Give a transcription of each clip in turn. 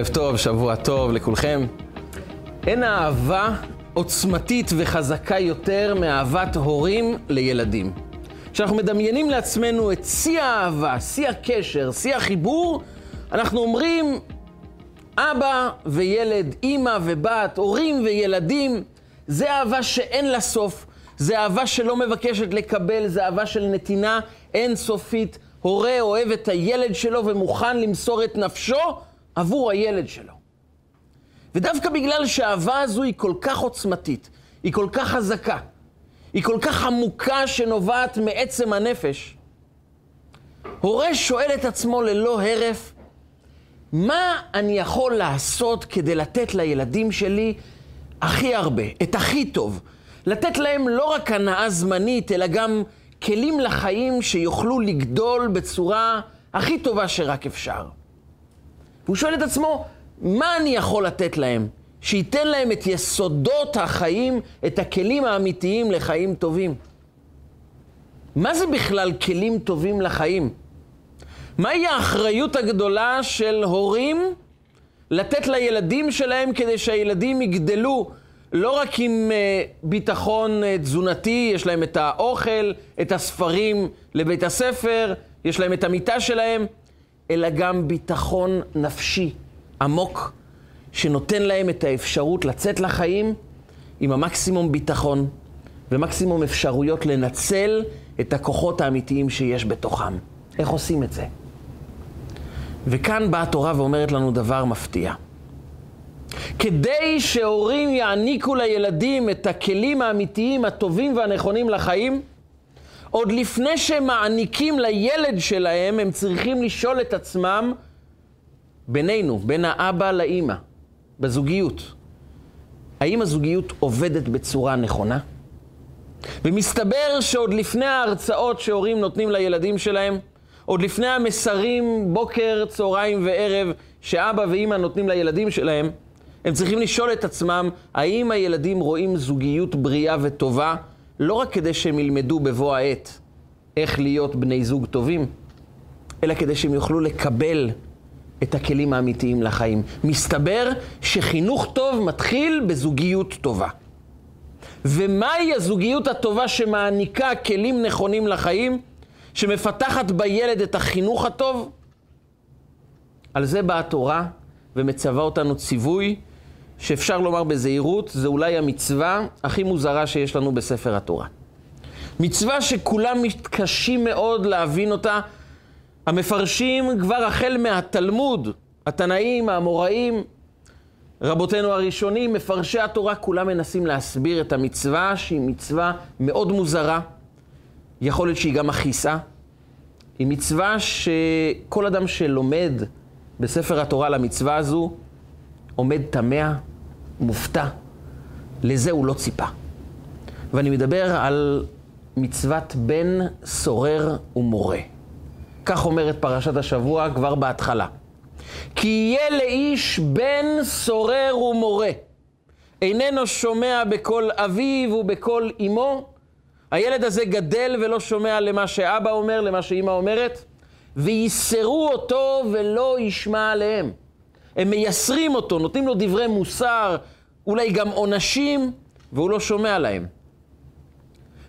ערב טוב, שבוע טוב לכולכם. אין אהבה עוצמתית וחזקה יותר מאהבת הורים לילדים. כשאנחנו מדמיינים לעצמנו את שיא האהבה, שיא הקשר, שיא החיבור, אנחנו אומרים אבא וילד, אימא ובת, הורים וילדים, זה אהבה שאין לה סוף, זה אהבה שלא מבקשת לקבל, זה אהבה של נתינה אינסופית. הורה אוהב את הילד שלו ומוכן למסור את נפשו עבור הילד שלו. ודווקא בגלל שהאהבה הזו היא כל כך עוצמתית, היא כל כך חזקה, היא כל כך עמוקה שנובעת מעצם הנפש, הורה שואל את עצמו ללא הרף, מה אני יכול לעשות כדי לתת לילדים שלי הכי הרבה, את הכי טוב? לתת להם לא רק הנאה זמנית, אלא גם כלים לחיים שיוכלו לגדול בצורה הכי טובה שרק אפשר. והוא שואל את עצמו, מה אני יכול לתת להם? שייתן להם את יסודות החיים, את הכלים האמיתיים לחיים טובים. מה זה בכלל כלים טובים לחיים? מהי האחריות הגדולה של הורים לתת לילדים שלהם כדי שהילדים יגדלו לא רק עם uh, ביטחון uh, תזונתי, יש להם את האוכל, את הספרים לבית הספר, יש להם את המיטה שלהם, אלא גם ביטחון נפשי עמוק, שנותן להם את האפשרות לצאת לחיים עם המקסימום ביטחון ומקסימום אפשרויות לנצל את הכוחות האמיתיים שיש בתוכם. איך עושים את זה? וכאן באה התורה ואומרת לנו דבר מפתיע. כדי שהורים יעניקו לילדים את הכלים האמיתיים, הטובים והנכונים לחיים, עוד לפני שהם מעניקים לילד שלהם, הם צריכים לשאול את עצמם בינינו, בין האבא לאימא, בזוגיות. האם הזוגיות עובדת בצורה נכונה? ומסתבר שעוד לפני ההרצאות שהורים נותנים לילדים שלהם, עוד לפני המסרים בוקר, צהריים וערב שאבא ואימא נותנים לילדים שלהם, הם צריכים לשאול את עצמם, האם הילדים רואים זוגיות בריאה וטובה, לא רק כדי שהם ילמדו בבוא העת איך להיות בני זוג טובים, אלא כדי שהם יוכלו לקבל את הכלים האמיתיים לחיים. מסתבר שחינוך טוב מתחיל בזוגיות טובה. ומהי הזוגיות הטובה שמעניקה כלים נכונים לחיים, שמפתחת בילד את החינוך הטוב? על זה באה התורה ומצווה אותנו ציווי שאפשר לומר בזהירות, זה אולי המצווה הכי מוזרה שיש לנו בספר התורה. מצווה שכולם מתקשים מאוד להבין אותה. המפרשים כבר החל מהתלמוד, התנאים, האמוראים, רבותינו הראשונים, מפרשי התורה, כולם מנסים להסביר את המצווה, שהיא מצווה מאוד מוזרה. יכול להיות שהיא גם מכעיסה. היא מצווה שכל אדם שלומד בספר התורה על המצווה הזו, עומד תמה, מופתע. לזה הוא לא ציפה. ואני מדבר על מצוות בן סורר ומורה. כך אומרת פרשת השבוע כבר בהתחלה. כי יהיה לאיש בן סורר ומורה. איננו שומע בקול אביו ובקול אמו. הילד הזה גדל ולא שומע למה שאבא אומר, למה שאימא אומרת, וייסרו אותו ולא ישמע עליהם. הם מייסרים אותו, נותנים לו דברי מוסר, אולי גם עונשים, והוא לא שומע להם.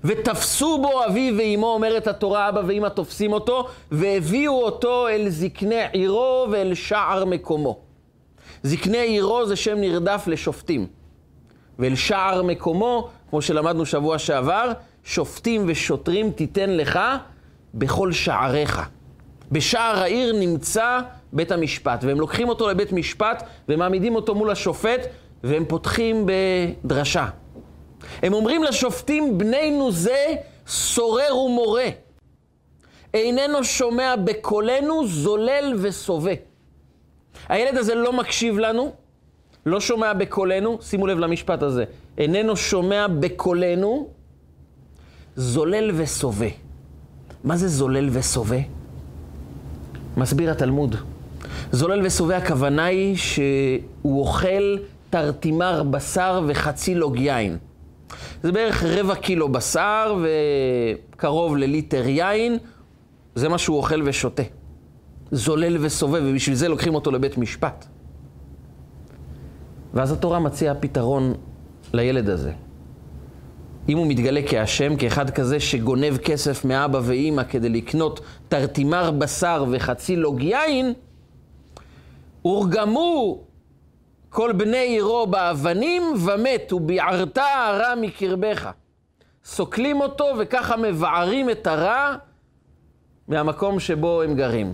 ותפסו בו אביו ואימו, אומרת התורה, אבא ואימא תופסים אותו, והביאו אותו אל זקני עירו ואל שער מקומו. זקני עירו זה שם נרדף לשופטים. ואל שער מקומו, כמו שלמדנו שבוע שעבר, שופטים ושוטרים תיתן לך בכל שעריך. בשער העיר נמצא בית המשפט, והם לוקחים אותו לבית משפט ומעמידים אותו מול השופט, והם פותחים בדרשה. הם אומרים לשופטים, בנינו זה סורר ומורה. איננו שומע בקולנו, זולל וסובה. הילד הזה לא מקשיב לנו, לא שומע בקולנו, שימו לב למשפט הזה, איננו שומע בקולנו, זולל וסובה. מה זה זולל וסובה? מסביר התלמוד. זולל וסובה, הכוונה היא שהוא אוכל תרתימר בשר וחצי לוג יין. זה בערך רבע קילו בשר וקרוב לליטר יין, זה מה שהוא אוכל ושותה. זולל וסובב, ובשביל זה לוקחים אותו לבית משפט. ואז התורה מציעה פתרון לילד הזה. אם הוא מתגלה כאשם, כאחד כזה שגונב כסף מאבא ואימא כדי לקנות תרתימר בשר וחצי לוג יין, הורגמו כל בני עירו באבנים ומת, וביערת הרע מקרבך. סוקלים אותו וככה מבערים את הרע מהמקום שבו הם גרים.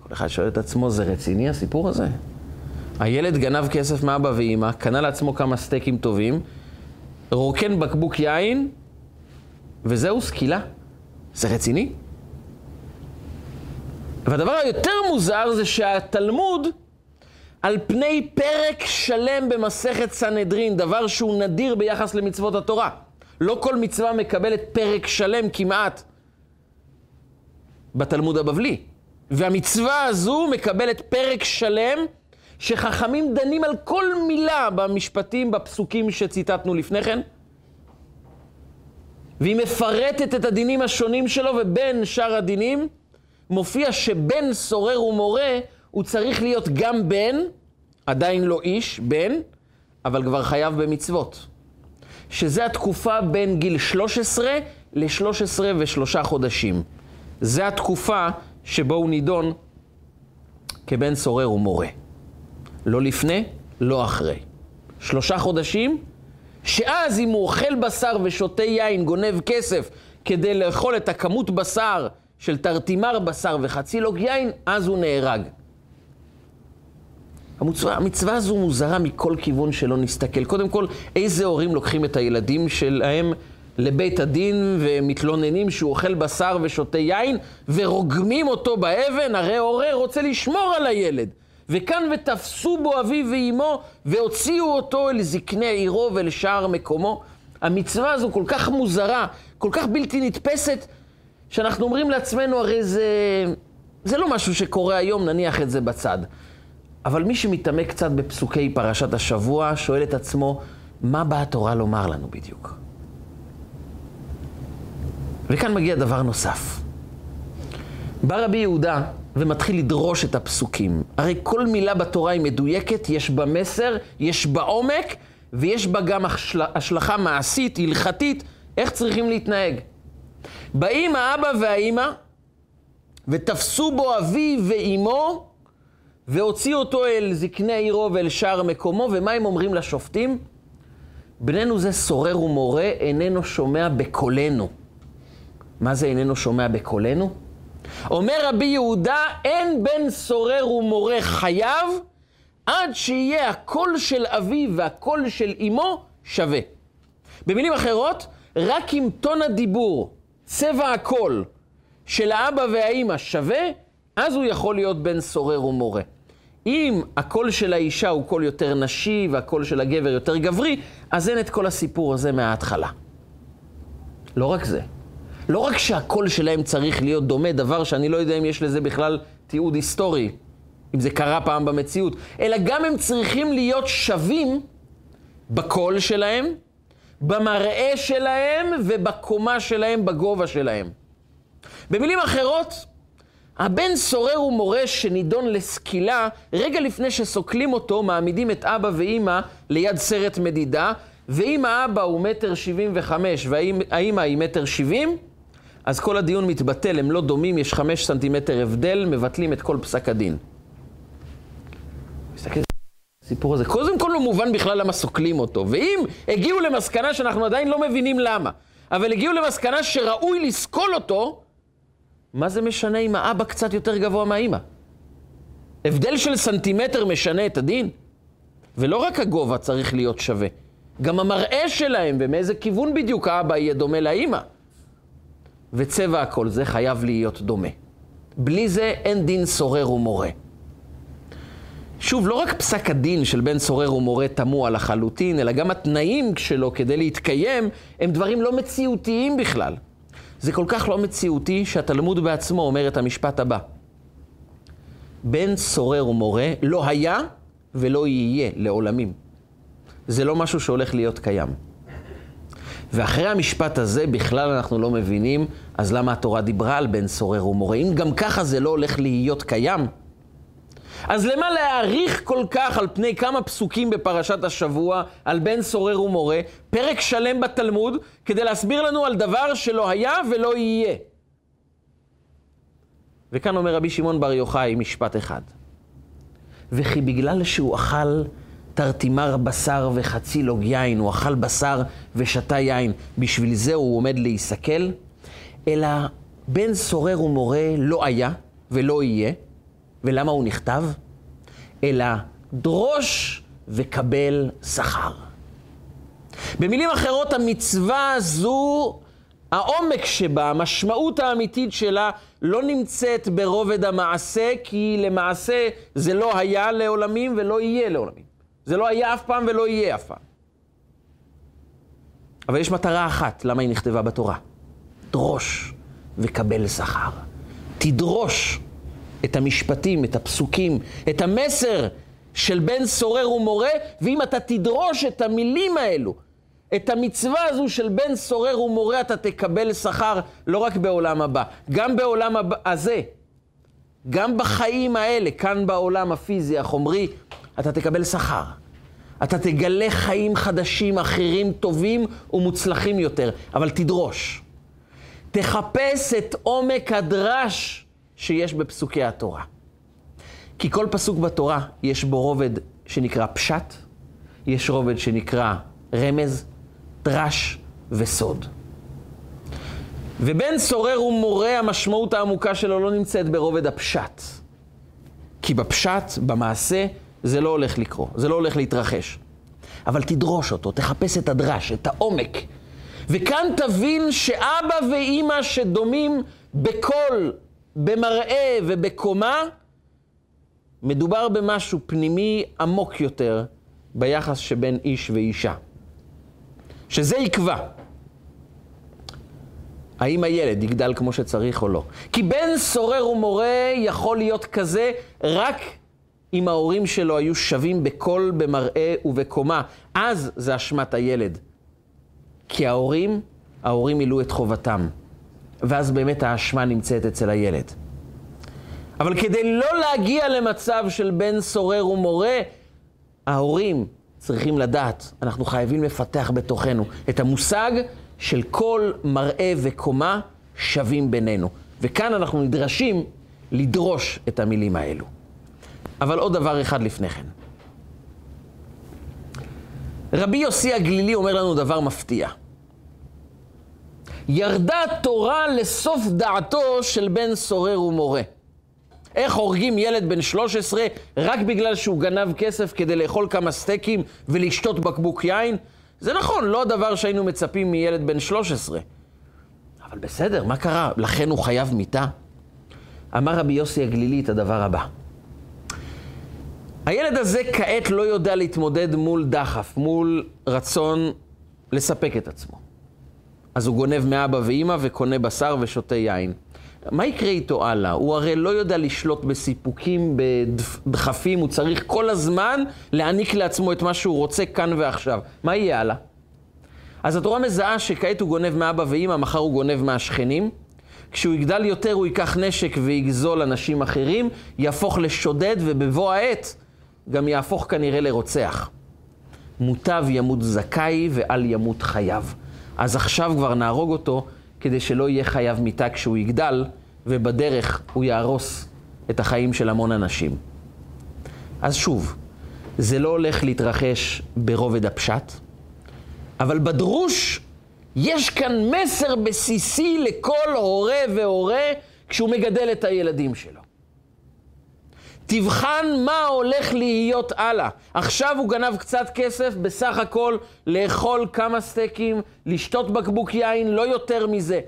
כל אחד שואל את עצמו, זה רציני הסיפור הזה? הילד גנב כסף מאבא ואימא, קנה לעצמו כמה סטייקים טובים, רוקן בקבוק יין, וזהו סקילה. זה רציני? והדבר היותר מוזר זה שהתלמוד, על פני פרק שלם במסכת סנהדרין, דבר שהוא נדיר ביחס למצוות התורה. לא כל מצווה מקבלת פרק שלם כמעט בתלמוד הבבלי. והמצווה הזו מקבלת פרק שלם שחכמים דנים על כל מילה במשפטים, בפסוקים שציטטנו לפני כן. והיא מפרטת את הדינים השונים שלו, ובין שאר הדינים מופיע שבן סורר ומורה הוא צריך להיות גם בן, עדיין לא איש, בן, אבל כבר חייב במצוות. שזה התקופה בין גיל 13 ל-13 ושלושה חודשים. זה התקופה שבו הוא נידון כבן סורר ומורה. לא לפני, לא אחרי. שלושה חודשים, שאז אם הוא אוכל בשר ושותה יין, גונב כסף, כדי לאכול את הכמות בשר של תרתימר בשר וחצי לוג יין, אז הוא נהרג. המצווה, המצווה הזו מוזרה מכל כיוון שלא נסתכל. קודם כל, איזה הורים לוקחים את הילדים שלהם לבית הדין ומתלוננים שהוא אוכל בשר ושותה יין ורוגמים אותו באבן? הרי הורה רוצה לשמור על הילד. וכאן ותפסו בו אביו ואימו והוציאו אותו אל זקני עירו ואל שער מקומו. המצווה הזו כל כך מוזרה, כל כך בלתי נתפסת, שאנחנו אומרים לעצמנו, הרי זה, זה לא משהו שקורה היום, נניח את זה בצד. אבל מי שמתעמק קצת בפסוקי פרשת השבוע, שואל את עצמו, מה באה התורה לומר לנו בדיוק? וכאן מגיע דבר נוסף. בא רבי יהודה ומתחיל לדרוש את הפסוקים. הרי כל מילה בתורה היא מדויקת, יש בה מסר, יש בה עומק, ויש בה גם השלכה מעשית, הלכתית, איך צריכים להתנהג. באים האבא והאימא, ותפסו בו אבי ואימו, והוציאו אותו אל זקני עירו ואל שער מקומו, ומה הם אומרים לשופטים? בננו זה סורר ומורה, איננו שומע בקולנו. מה זה איננו שומע בקולנו? אומר רבי יהודה, אין בן סורר ומורה חייב עד שיהיה הקול של אביו והקול של אמו שווה. במילים אחרות, רק אם טון הדיבור, צבע הקול של האבא והאימא שווה, אז הוא יכול להיות בן סורר ומורה. אם הקול של האישה הוא קול יותר נשי והקול של הגבר יותר גברי, אז אין את כל הסיפור הזה מההתחלה. לא רק זה. לא רק שהקול שלהם צריך להיות דומה, דבר שאני לא יודע אם יש לזה בכלל תיעוד היסטורי, אם זה קרה פעם במציאות, אלא גם הם צריכים להיות שווים בקול שלהם, במראה שלהם ובקומה שלהם, בגובה שלהם. במילים אחרות, הבן סורר ומורה שנידון לסקילה, רגע לפני שסוקלים אותו, מעמידים את אבא ואימא ליד סרט מדידה, ואם האבא הוא מטר שבעים וחמש והאימא היא מטר שבעים, אז כל הדיון מתבטל, הם לא דומים, יש חמש סנטימטר הבדל, מבטלים את כל פסק הדין. הסיפור הזה. קודם כל לא מובן בכלל למה סוקלים אותו. ואם הגיעו למסקנה שאנחנו עדיין לא מבינים למה, אבל הגיעו למסקנה שראוי לסקול אותו, מה זה משנה אם האבא קצת יותר גבוה מהאימא? הבדל של סנטימטר משנה את הדין? ולא רק הגובה צריך להיות שווה, גם המראה שלהם ומאיזה כיוון בדיוק האבא יהיה דומה לאימא. וצבע הכל זה חייב להיות דומה. בלי זה אין דין סורר ומורה. שוב, לא רק פסק הדין של בן סורר ומורה תמוה לחלוטין, אלא גם התנאים שלו כדי להתקיים הם דברים לא מציאותיים בכלל. זה כל כך לא מציאותי שהתלמוד בעצמו אומר את המשפט הבא: בן סורר ומורה לא היה ולא יהיה לעולמים. זה לא משהו שהולך להיות קיים. ואחרי המשפט הזה בכלל אנחנו לא מבינים, אז למה התורה דיברה על בן סורר ומורה? אם גם ככה זה לא הולך להיות קיים, אז למה להעריך כל כך על פני כמה פסוקים בפרשת השבוע, על בן סורר ומורה, פרק שלם בתלמוד, כדי להסביר לנו על דבר שלא היה ולא יהיה? וכאן אומר רבי שמעון בר יוחאי משפט אחד. וכי בגלל שהוא אכל תרתימר בשר וחצי לוג יין, הוא אכל בשר ושתה יין, בשביל זה הוא עומד להיסכל, אלא בן סורר ומורה לא היה ולא יהיה, ולמה הוא נכתב? אלא דרוש וקבל שכר. במילים אחרות, המצווה הזו, העומק שבה, המשמעות האמיתית שלה, לא נמצאת ברובד המעשה, כי למעשה זה לא היה לעולמים ולא יהיה לעולמים. זה לא היה אף פעם ולא יהיה אף פעם. אבל יש מטרה אחת, למה היא נכתבה בתורה. דרוש וקבל שכר. תדרוש את המשפטים, את הפסוקים, את המסר של בן סורר ומורה, ואם אתה תדרוש את המילים האלו, את המצווה הזו של בן סורר ומורה, אתה תקבל שכר לא רק בעולם הבא, גם בעולם הזה, גם בחיים האלה, כאן בעולם הפיזי, החומרי, אתה תקבל שכר. אתה תגלה חיים חדשים, אחרים, טובים ומוצלחים יותר, אבל תדרוש. תחפש את עומק הדרש שיש בפסוקי התורה. כי כל פסוק בתורה יש בו רובד שנקרא פשט, יש רובד שנקרא רמז, דרש וסוד. ובן סורר ומורה, המשמעות העמוקה שלו לא נמצאת ברובד הפשט. כי בפשט, במעשה, זה לא הולך לקרות, זה לא הולך להתרחש. אבל תדרוש אותו, תחפש את הדרש, את העומק. וכאן תבין שאבא ואימא שדומים בקול, במראה ובקומה, מדובר במשהו פנימי עמוק יותר ביחס שבין איש ואישה. שזה יקבע. האם הילד יגדל כמו שצריך או לא. כי בן סורר ומורה יכול להיות כזה רק אם ההורים שלו היו שווים בקול, במראה ובקומה. אז זה אשמת הילד. כי ההורים, ההורים מילאו את חובתם. ואז באמת האשמה נמצאת אצל הילד. אבל כדי לא להגיע למצב של בן סורר ומורה, ההורים צריכים לדעת, אנחנו חייבים לפתח בתוכנו את המושג של כל מראה וקומה שווים בינינו. וכאן אנחנו נדרשים לדרוש את המילים האלו. אבל עוד דבר אחד לפני כן. רבי יוסי הגלילי אומר לנו דבר מפתיע. ירדה תורה לסוף דעתו של בן סורר ומורה. איך הורגים ילד בן 13 רק בגלל שהוא גנב כסף כדי לאכול כמה סטייקים ולשתות בקבוק יין? זה נכון, לא הדבר שהיינו מצפים מילד בן 13. אבל בסדר, מה קרה? לכן הוא חייב מיתה? אמר רבי יוסי הגלילי את הדבר הבא. הילד הזה כעת לא יודע להתמודד מול דחף, מול רצון לספק את עצמו. אז הוא גונב מאבא ואימא וקונה בשר ושותה יין. מה יקרה איתו הלאה? הוא הרי לא יודע לשלוט בסיפוקים, בדחפים, הוא צריך כל הזמן להעניק לעצמו את מה שהוא רוצה כאן ועכשיו. מה יהיה הלאה? אז התורה מזהה שכעת הוא גונב מאבא ואימא, מחר הוא גונב מהשכנים. כשהוא יגדל יותר הוא ייקח נשק ויגזול אנשים אחרים, יהפוך לשודד ובבוא העת גם יהפוך כנראה לרוצח. מוטב ימות זכאי ואל ימות חייו. אז עכשיו כבר נהרוג אותו כדי שלא יהיה חייב מיתה כשהוא יגדל, ובדרך הוא יהרוס את החיים של המון אנשים. אז שוב, זה לא הולך להתרחש ברובד הפשט, אבל בדרוש יש כאן מסר בסיסי לכל הורה והורה כשהוא מגדל את הילדים שלו. תבחן מה הולך להיות הלאה. עכשיו הוא גנב קצת כסף, בסך הכל לאכול כמה סטייקים, לשתות בקבוק יין, לא יותר מזה.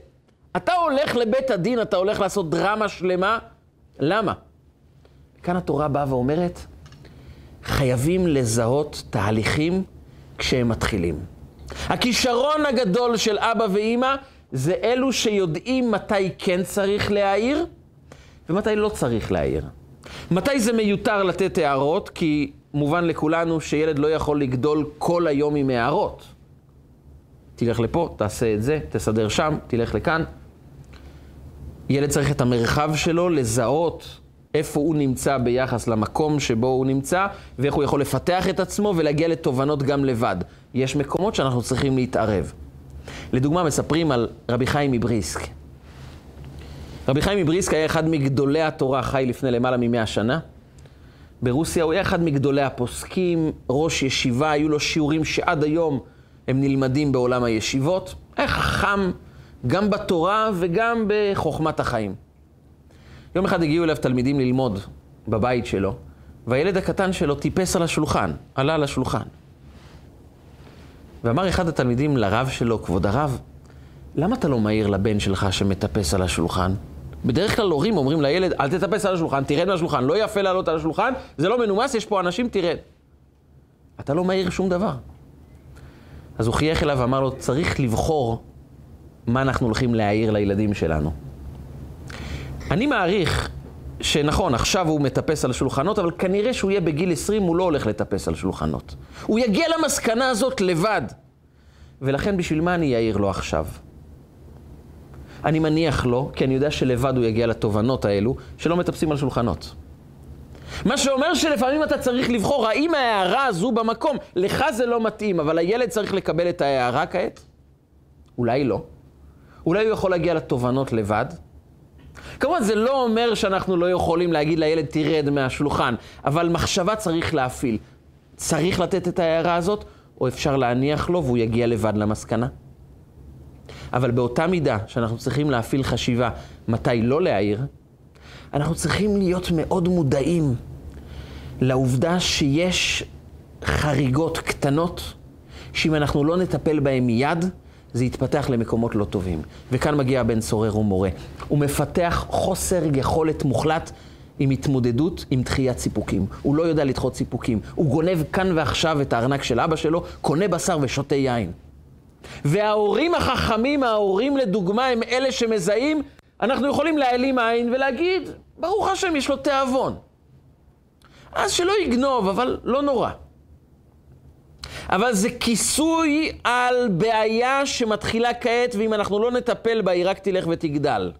אתה הולך לבית הדין, אתה הולך לעשות דרמה שלמה, למה? כאן התורה באה ואומרת, חייבים לזהות תהליכים כשהם מתחילים. הכישרון הגדול של אבא ואימא זה אלו שיודעים מתי כן צריך להעיר ומתי לא צריך להעיר. מתי זה מיותר לתת הערות? כי מובן לכולנו שילד לא יכול לגדול כל היום עם הערות. תלך לפה, תעשה את זה, תסדר שם, תלך לכאן. ילד צריך את המרחב שלו לזהות איפה הוא נמצא ביחס למקום שבו הוא נמצא, ואיך הוא יכול לפתח את עצמו ולהגיע לתובנות גם לבד. יש מקומות שאנחנו צריכים להתערב. לדוגמה, מספרים על רבי חיים מבריסק. רבי חיים מבריסק היה אחד מגדולי התורה, חי לפני למעלה ממאה שנה. ברוסיה הוא היה אחד מגדולי הפוסקים, ראש ישיבה, היו לו שיעורים שעד היום הם נלמדים בעולם הישיבות. היה חכם גם בתורה וגם בחוכמת החיים. יום אחד הגיעו אליו תלמידים ללמוד בבית שלו, והילד הקטן שלו טיפס על השולחן, עלה על השולחן. ואמר אחד התלמידים לרב שלו, כבוד הרב, למה אתה לא מעיר לבן שלך שמטפס על השולחן? בדרך כלל הורים אומרים לילד, אל תטפס על השולחן, תרד מהשולחן, לא יפה לעלות על השולחן, זה לא מנומס, יש פה אנשים, תרד. אתה לא מעיר שום דבר. אז הוא חייך אליו ואמר לו, צריך לבחור מה אנחנו הולכים להעיר לילדים שלנו. אני מעריך שנכון, עכשיו הוא מטפס על שולחנות, אבל כנראה שהוא יהיה בגיל 20, הוא לא הולך לטפס על שולחנות. הוא יגיע למסקנה הזאת לבד. ולכן בשביל מה אני אעיר לו עכשיו? אני מניח לו, כי אני יודע שלבד הוא יגיע לתובנות האלו, שלא מטפסים על שולחנות. מה שאומר שלפעמים אתה צריך לבחור, האם ההערה הזו במקום, לך זה לא מתאים, אבל הילד צריך לקבל את ההערה כעת? אולי לא. אולי הוא יכול להגיע לתובנות לבד. כמובן, זה לא אומר שאנחנו לא יכולים להגיד לילד, תרד מהשולחן, אבל מחשבה צריך להפעיל. צריך לתת את ההערה הזאת, או אפשר להניח לו והוא יגיע לבד למסקנה? אבל באותה מידה שאנחנו צריכים להפעיל חשיבה מתי לא להעיר, אנחנו צריכים להיות מאוד מודעים לעובדה שיש חריגות קטנות, שאם אנחנו לא נטפל בהן מיד, זה יתפתח למקומות לא טובים. וכאן מגיע הבן סורר ומורה. הוא מפתח חוסר יכולת מוחלט עם התמודדות עם דחיית סיפוקים. הוא לא יודע לדחות סיפוקים. הוא גונב כאן ועכשיו את הארנק של אבא שלו, קונה בשר ושותה יין. וההורים החכמים, ההורים לדוגמה, הם אלה שמזהים, אנחנו יכולים להעלים עין ולהגיד, ברוך השם, יש לו תיאבון. אז שלא יגנוב, אבל לא נורא. אבל זה כיסוי על בעיה שמתחילה כעת, ואם אנחנו לא נטפל בה, היא רק תלך ותגדל.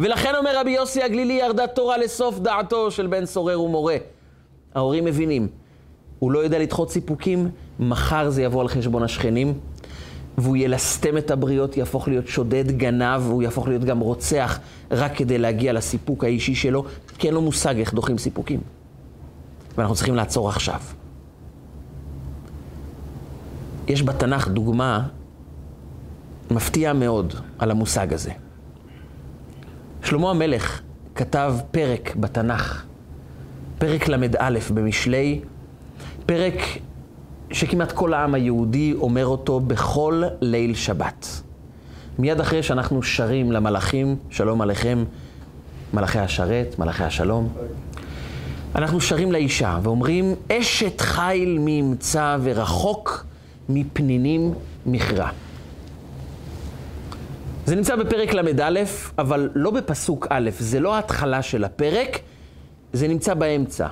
ולכן אומר רבי יוסי הגלילי, ירדה תורה לסוף דעתו של בן סורר ומורה. ההורים מבינים, הוא לא יודע לדחות סיפוקים, מחר זה יבוא על חשבון השכנים, והוא ילסתם את הבריות, יהפוך להיות שודד גנב, והוא יהפוך להיות גם רוצח, רק כדי להגיע לסיפוק האישי שלו, כי אין לו מושג איך דוחים סיפוקים. ואנחנו צריכים לעצור עכשיו. יש בתנ"ך דוגמה מפתיעה מאוד על המושג הזה. שלמה המלך כתב פרק בתנ"ך, פרק ל"א במשלי, פרק שכמעט כל העם היהודי אומר אותו בכל ליל שבת. מיד אחרי שאנחנו שרים למלאכים, שלום עליכם, מלאכי השרת, מלאכי השלום, אנחנו שרים לאישה ואומרים, אשת חיל מימצא ורחוק מפנינים מכרה. זה נמצא בפרק ל"א, אבל לא בפסוק א', זה לא ההתחלה של הפרק, זה נמצא באמצע.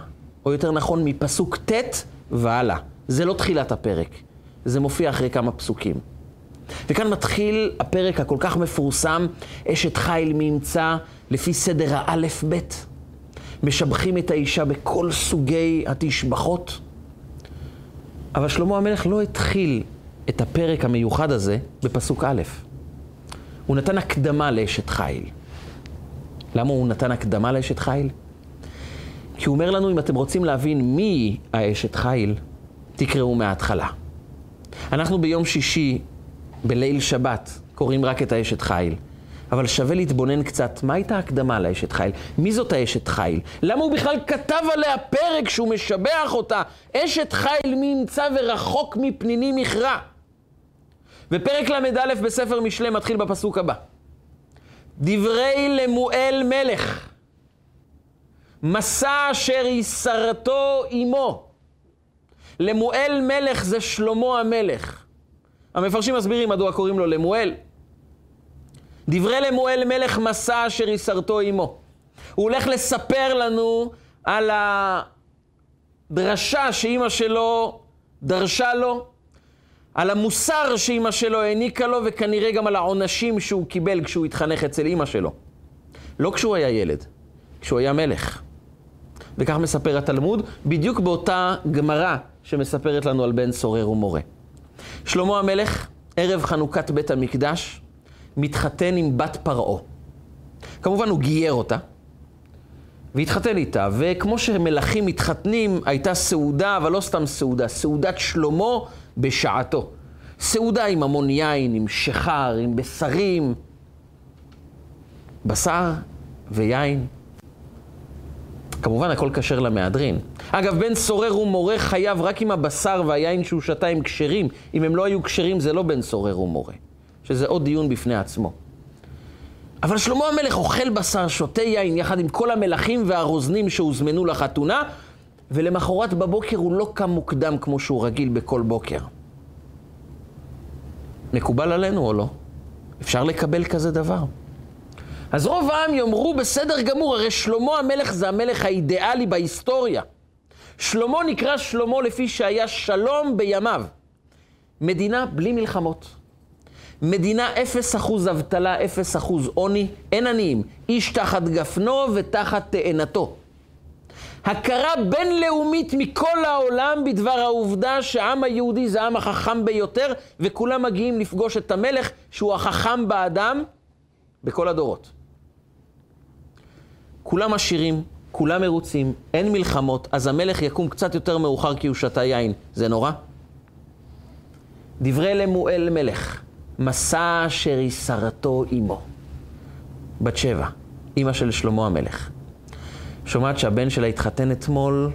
או יותר נכון, מפסוק ט' והלאה. זה לא תחילת הפרק, זה מופיע אחרי כמה פסוקים. וכאן מתחיל הפרק הכל כך מפורסם, אשת חיל מימצא לפי סדר האלף-בית. משבחים את האישה בכל סוגי התשבחות. אבל שלמה המלך לא התחיל את הפרק המיוחד הזה בפסוק א'. הוא נתן הקדמה לאשת חיל. למה הוא נתן הקדמה לאשת חיל? כי הוא אומר לנו, אם אתם רוצים להבין מי האשת חיל, תקראו מההתחלה. אנחנו ביום שישי, בליל שבת, קוראים רק את האשת חיל. אבל שווה להתבונן קצת, מה הייתה הקדמה לאשת חיל? מי זאת האשת חיל? למה הוא בכלל כתב עליה פרק שהוא משבח אותה? אשת חיל מי ימצא ורחוק מפניני מכרע. ופרק ל"א בספר משלי מתחיל בפסוק הבא. דברי למואל מלך, מסע אשר יסרתו עמו. למואל מלך זה שלמה המלך. המפרשים מסבירים מדוע קוראים לו למואל. דברי למואל מלך מסע אשר יסרתו עמו. הוא הולך לספר לנו על הדרשה שאימא שלו דרשה לו, על המוסר שאימא שלו העניקה לו, וכנראה גם על העונשים שהוא קיבל כשהוא התחנך אצל אימא שלו. לא כשהוא היה ילד, כשהוא היה מלך. וכך מספר התלמוד, בדיוק באותה גמרא שמספרת לנו על בן סורר ומורה. שלמה המלך, ערב חנוכת בית המקדש, מתחתן עם בת פרעה. כמובן הוא גייר אותה, והתחתן איתה, וכמו שמלכים מתחתנים, הייתה סעודה, אבל לא סתם סעודה, סעודת שלמה בשעתו. סעודה עם המון יין, עם שחר, עם בשרים, בשר ויין. כמובן, הכל כשר למהדרין. אגב, בן סורר ומורה חייב רק אם הבשר והיין שהוא שתה הם כשרים. אם הם לא היו כשרים, זה לא בן סורר ומורה. שזה עוד דיון בפני עצמו. אבל שלמה המלך אוכל בשר, שותה יין, יחד עם כל המלכים והרוזנים שהוזמנו לחתונה, ולמחרת בבוקר הוא לא קם מוקדם כמו שהוא רגיל בכל בוקר. מקובל עלינו או לא? אפשר לקבל כזה דבר? אז רוב העם יאמרו, בסדר גמור, הרי שלמה המלך זה המלך האידיאלי בהיסטוריה. שלמה נקרא שלמה לפי שהיה שלום בימיו. מדינה בלי מלחמות. מדינה אפס אחוז אבטלה, אפס אחוז עוני, אין עניים. איש תחת גפנו ותחת תאנתו. הכרה בינלאומית מכל העולם בדבר העובדה שהעם היהודי זה העם החכם ביותר, וכולם מגיעים לפגוש את המלך שהוא החכם באדם בכל הדורות. כולם עשירים, כולם מרוצים, אין מלחמות, אז המלך יקום קצת יותר מאוחר כי הוא שתה יין. זה נורא? דברי למואל מלך, מסע אשר ישרתו עמו. בת שבע, אימא של שלמה המלך. שומעת שהבן שלה התחתן אתמול,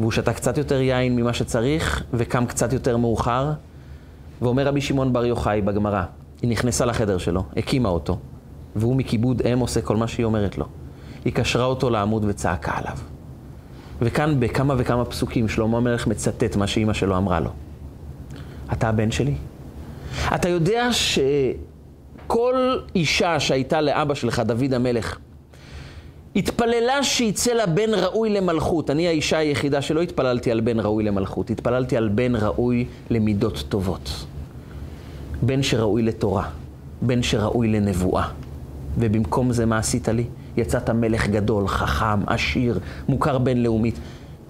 והוא שתה קצת יותר יין ממה שצריך, וקם קצת יותר מאוחר, ואומר רבי שמעון בר יוחאי בגמרא, היא נכנסה לחדר שלו, הקימה אותו, והוא מכיבוד אם עושה כל מה שהיא אומרת לו. היא קשרה אותו לעמוד וצעקה עליו. וכאן בכמה וכמה פסוקים שלמה המלך מצטט מה שאימא שלו אמרה לו. אתה הבן שלי? אתה יודע שכל אישה שהייתה לאבא שלך, דוד המלך, התפללה שיצא לה בן ראוי למלכות. אני האישה היחידה שלא התפללתי על בן ראוי למלכות, התפללתי על בן ראוי למידות טובות. בן שראוי לתורה, בן שראוי לנבואה. ובמקום זה מה עשית לי? יצאת מלך גדול, חכם, עשיר, מוכר בינלאומית.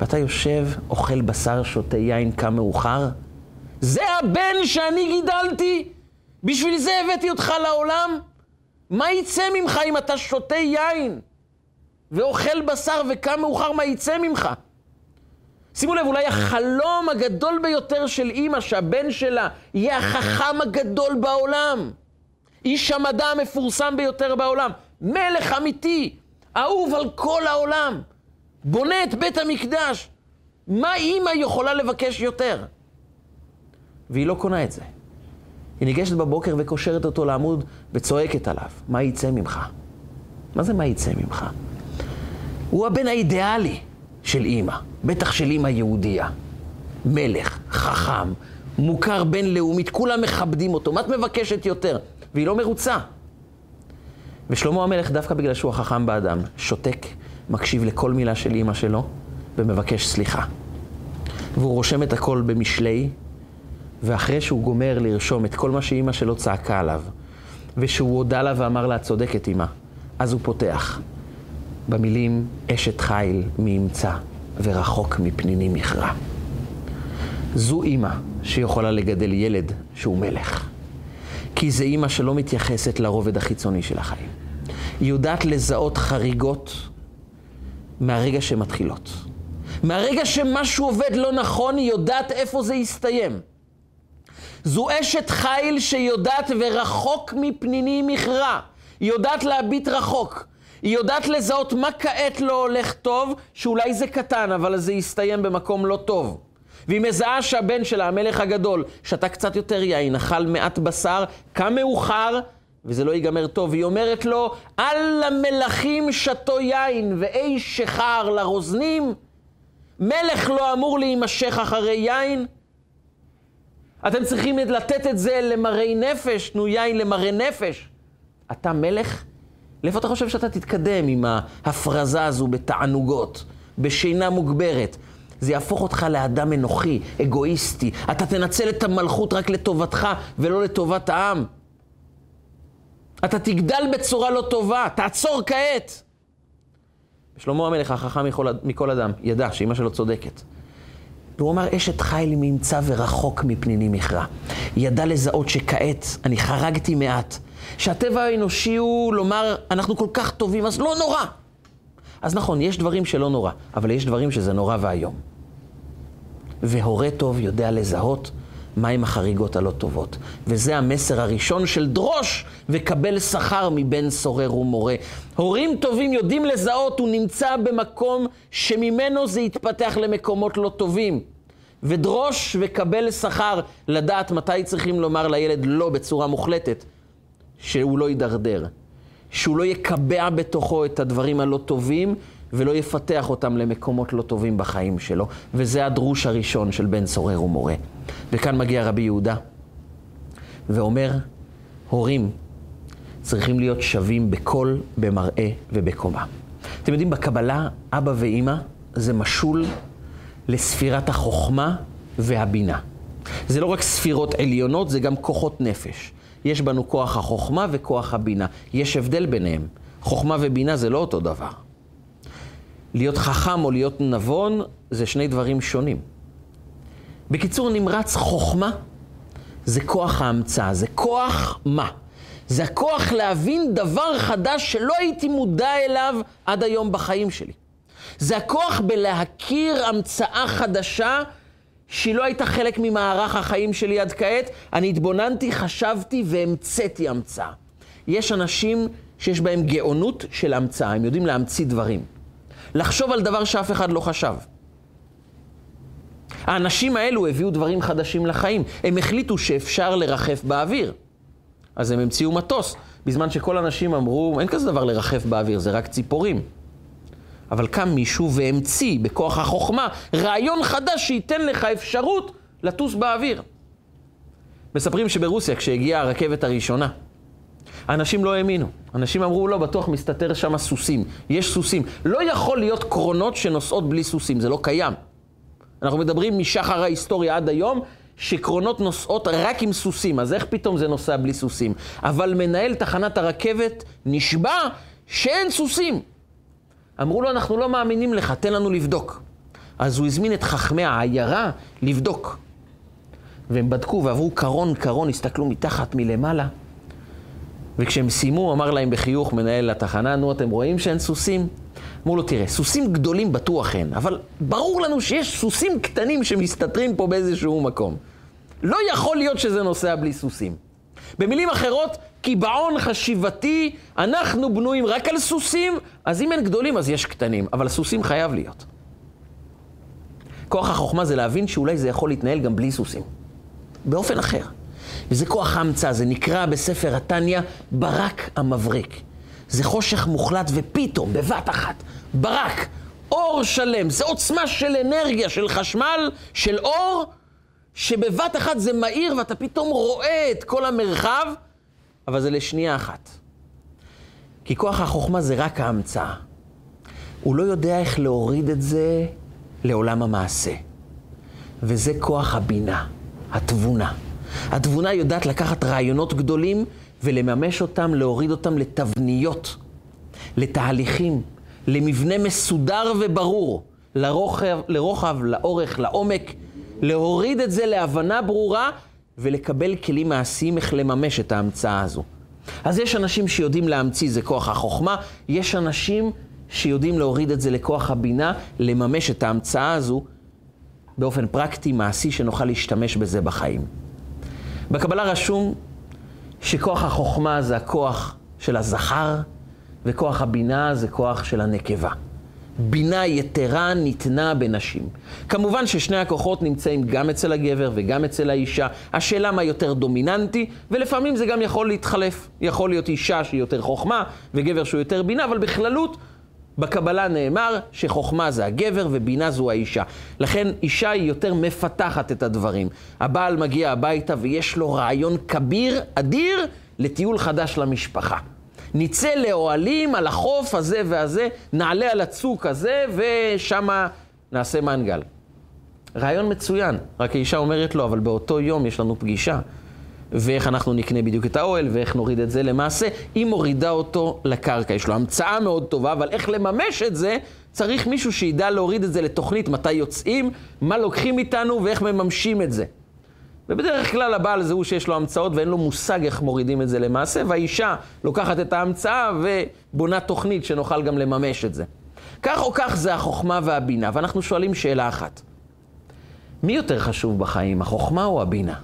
ואתה יושב, אוכל בשר, שותה יין, קם מאוחר? זה הבן שאני גידלתי? בשביל זה הבאתי אותך לעולם? מה יצא ממך אם אתה שותה יין ואוכל בשר וקם מאוחר, מה יצא ממך? שימו לב, אולי החלום הגדול ביותר של אימא, שהבן שלה יהיה החכם הגדול בעולם. איש המדע המפורסם ביותר בעולם. מלך אמיתי, אהוב על כל העולם, בונה את בית המקדש. מה אימא יכולה לבקש יותר? והיא לא קונה את זה. היא ניגשת בבוקר וקושרת אותו לעמוד וצועקת עליו, מה יצא ממך? מה זה מה יצא ממך? הוא הבן האידיאלי של אימא, בטח של אימא יהודייה. מלך, חכם, מוכר בינלאומית, כולם מכבדים אותו, מה את מבקשת יותר? והיא לא מרוצה. ושלמה המלך, דווקא בגלל שהוא החכם באדם, שותק, מקשיב לכל מילה של אימא שלו ומבקש סליחה. והוא רושם את הכל במשלי, ואחרי שהוא גומר לרשום את כל מה שאימא שלו צעקה עליו, ושהוא הודה לה ואמר לה, צודקת אימא, אז הוא פותח במילים אשת חיל מי ימצא ורחוק מפניני מכרע. זו אימא שיכולה לגדל ילד שהוא מלך. כי זה אימא שלא מתייחסת לרובד החיצוני של החיים. היא יודעת לזהות חריגות מהרגע שמתחילות. מהרגע שמשהו עובד לא נכון, היא יודעת איפה זה יסתיים. זו אשת חיל שיודעת ורחוק מפניני מכרע. היא יודעת להביט רחוק. היא יודעת לזהות מה כעת לא הולך טוב, שאולי זה קטן, אבל זה יסתיים במקום לא טוב. והיא מזהה שהבן שלה, המלך הגדול, שתה קצת יותר יין, אכל מעט בשר, קם מאוחר, וזה לא ייגמר טוב. והיא אומרת לו, על המלכים שתו יין, ואי שחר לרוזנים, מלך לא אמור להימשך אחרי יין. אתם צריכים לתת את זה למראי נפש, תנו יין למראי נפש. אתה מלך? לאיפה אתה חושב שאתה תתקדם עם ההפרזה הזו בתענוגות, בשינה מוגברת? זה יהפוך אותך לאדם אנוכי, אגואיסטי. אתה תנצל את המלכות רק לטובתך ולא לטובת העם. אתה תגדל בצורה לא טובה, תעצור כעת. שלמה המלך, החכם מכל, מכל אדם, ידע שאימא שלו צודקת. והוא אמר, אשת חיל ממצא ורחוק מפניני מכרע. ידע לזהות שכעת אני חרגתי מעט, שהטבע האנושי הוא לומר, אנחנו כל כך טובים, אז לא נורא. אז נכון, יש דברים שלא נורא, אבל יש דברים שזה נורא ואיום. והורה טוב יודע לזהות מהם החריגות הלא טובות. וזה המסר הראשון של דרוש וקבל שכר מבן סורר ומורה. הורים טובים יודעים לזהות, הוא נמצא במקום שממנו זה יתפתח למקומות לא טובים. ודרוש וקבל שכר, לדעת מתי צריכים לומר לילד לא בצורה מוחלטת, שהוא לא יידרדר, שהוא לא יקבע בתוכו את הדברים הלא טובים, ולא יפתח אותם למקומות לא טובים בחיים שלו. וזה הדרוש הראשון של בן סורר ומורה. וכאן מגיע רבי יהודה ואומר, הורים צריכים להיות שווים בקול, במראה ובקומה. אתם יודעים, בקבלה, אבא ואימא זה משול לספירת החוכמה והבינה. זה לא רק ספירות עליונות, זה גם כוחות נפש. יש בנו כוח החוכמה וכוח הבינה. יש הבדל ביניהם. חוכמה ובינה זה לא אותו דבר. להיות חכם או להיות נבון זה שני דברים שונים. בקיצור, נמרץ חוכמה זה כוח ההמצאה, זה כוח מה? זה הכוח להבין דבר חדש שלא הייתי מודע אליו עד היום בחיים שלי. זה הכוח בלהכיר המצאה חדשה שהיא לא הייתה חלק ממערך החיים שלי עד כעת. אני התבוננתי, חשבתי והמצאתי המצאה. יש אנשים שיש בהם גאונות של המצאה, הם יודעים להמציא דברים. לחשוב על דבר שאף אחד לא חשב. האנשים האלו הביאו דברים חדשים לחיים. הם החליטו שאפשר לרחף באוויר. אז הם המציאו מטוס, בזמן שכל האנשים אמרו, אין כזה דבר לרחף באוויר, זה רק ציפורים. אבל קם מישהו והמציא בכוח החוכמה רעיון חדש שייתן לך אפשרות לטוס באוויר. מספרים שברוסיה, כשהגיעה הרכבת הראשונה, האנשים לא האמינו. אנשים אמרו, לא, בטוח מסתתר שם סוסים. יש סוסים. לא יכול להיות קרונות שנוסעות בלי סוסים, זה לא קיים. אנחנו מדברים משחר ההיסטוריה עד היום, שקרונות נוסעות רק עם סוסים, אז איך פתאום זה נוסע בלי סוסים? אבל מנהל תחנת הרכבת נשבע שאין סוסים. אמרו לו, אנחנו לא מאמינים לך, תן לנו לבדוק. אז הוא הזמין את חכמי העיירה לבדוק. והם בדקו ועברו קרון קרון, הסתכלו מתחת מלמעלה. וכשהם סיימו, אמר להם בחיוך מנהל התחנה, נו, אתם רואים שאין סוסים? אמרו לו, תראה, סוסים גדולים בטוח אין, אבל ברור לנו שיש סוסים קטנים שמסתתרים פה באיזשהו מקום. לא יכול להיות שזה נוסע בלי סוסים. במילים אחרות, קיבעון חשיבתי, אנחנו בנויים רק על סוסים, אז אם אין גדולים אז יש קטנים, אבל סוסים חייב להיות. כוח החוכמה זה להבין שאולי זה יכול להתנהל גם בלי סוסים. באופן אחר. וזה כוח ההמצאה, זה נקרא בספר התניא ברק המבריק. זה חושך מוחלט ופתאום, בבת אחת, ברק, אור שלם, זה עוצמה של אנרגיה, של חשמל, של אור, שבבת אחת זה מהיר ואתה פתאום רואה את כל המרחב, אבל זה לשנייה אחת. כי כוח החוכמה זה רק ההמצאה. הוא לא יודע איך להוריד את זה לעולם המעשה. וזה כוח הבינה, התבונה. התבונה יודעת לקחת רעיונות גדולים ולממש אותם, להוריד אותם לתבניות, לתהליכים, למבנה מסודר וברור, לרוחב, לרוחב, לאורך, לעומק, להוריד את זה להבנה ברורה ולקבל כלים מעשיים איך לממש את ההמצאה הזו. אז יש אנשים שיודעים להמציא, זה כוח החוכמה, יש אנשים שיודעים להוריד את זה לכוח הבינה, לממש את ההמצאה הזו באופן פרקטי, מעשי, שנוכל להשתמש בזה בחיים. בקבלה רשום שכוח החוכמה זה הכוח של הזכר, וכוח הבינה זה כוח של הנקבה. בינה יתרה ניתנה בנשים. כמובן ששני הכוחות נמצאים גם אצל הגבר וגם אצל האישה. השאלה מה יותר דומיננטי, ולפעמים זה גם יכול להתחלף. יכול להיות אישה שהיא יותר חוכמה, וגבר שהוא יותר בינה, אבל בכללות בקבלה נאמר שחוכמה זה הגבר ובינה זו האישה. לכן אישה היא יותר מפתחת את הדברים. הבעל מגיע הביתה ויש לו רעיון כביר, אדיר, לטיול חדש למשפחה. נצא לאוהלים על החוף הזה והזה, נעלה על הצוק הזה ושמה נעשה מנגל. רעיון מצוין, רק האישה אומרת לו, אבל באותו יום יש לנו פגישה. ואיך אנחנו נקנה בדיוק את האוהל, ואיך נוריד את זה למעשה. היא מורידה אותו לקרקע. יש לו המצאה מאוד טובה, אבל איך לממש את זה, צריך מישהו שידע להוריד את זה לתוכנית, מתי יוצאים, מה לוקחים איתנו ואיך מממשים את זה. ובדרך כלל הבעל זה הוא שיש לו המצאות ואין לו מושג איך מורידים את זה למעשה, והאישה לוקחת את ההמצאה ובונה תוכנית שנוכל גם לממש את זה. כך או כך זה החוכמה והבינה, ואנחנו שואלים שאלה אחת. מי יותר חשוב בחיים, החוכמה או הבינה?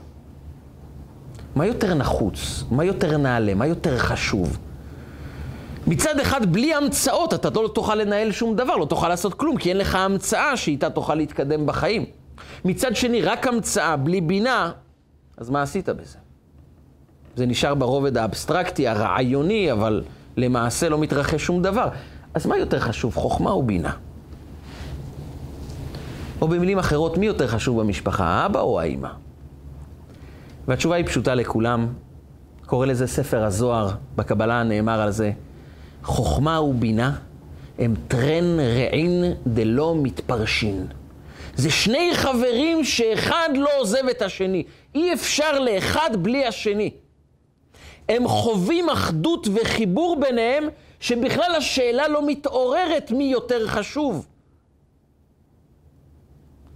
מה יותר נחוץ? מה יותר נעלה? מה יותר חשוב? מצד אחד, בלי המצאות אתה לא תוכל לנהל שום דבר, לא תוכל לעשות כלום, כי אין לך המצאה שאיתה תוכל להתקדם בחיים. מצד שני, רק המצאה בלי בינה, אז מה עשית בזה? זה נשאר ברובד האבסטרקטי, הרעיוני, אבל למעשה לא מתרחש שום דבר. אז מה יותר חשוב, חוכמה או בינה? או במילים אחרות, מי יותר חשוב במשפחה, האבא או האימא? והתשובה היא פשוטה לכולם. קורא לזה ספר הזוהר, בקבלה נאמר על זה, חוכמה ובינה הם טרן רעין דלא מתפרשין. זה שני חברים שאחד לא עוזב את השני. אי אפשר לאחד בלי השני. הם חווים אחדות וחיבור ביניהם, שבכלל השאלה לא מתעוררת מי יותר חשוב.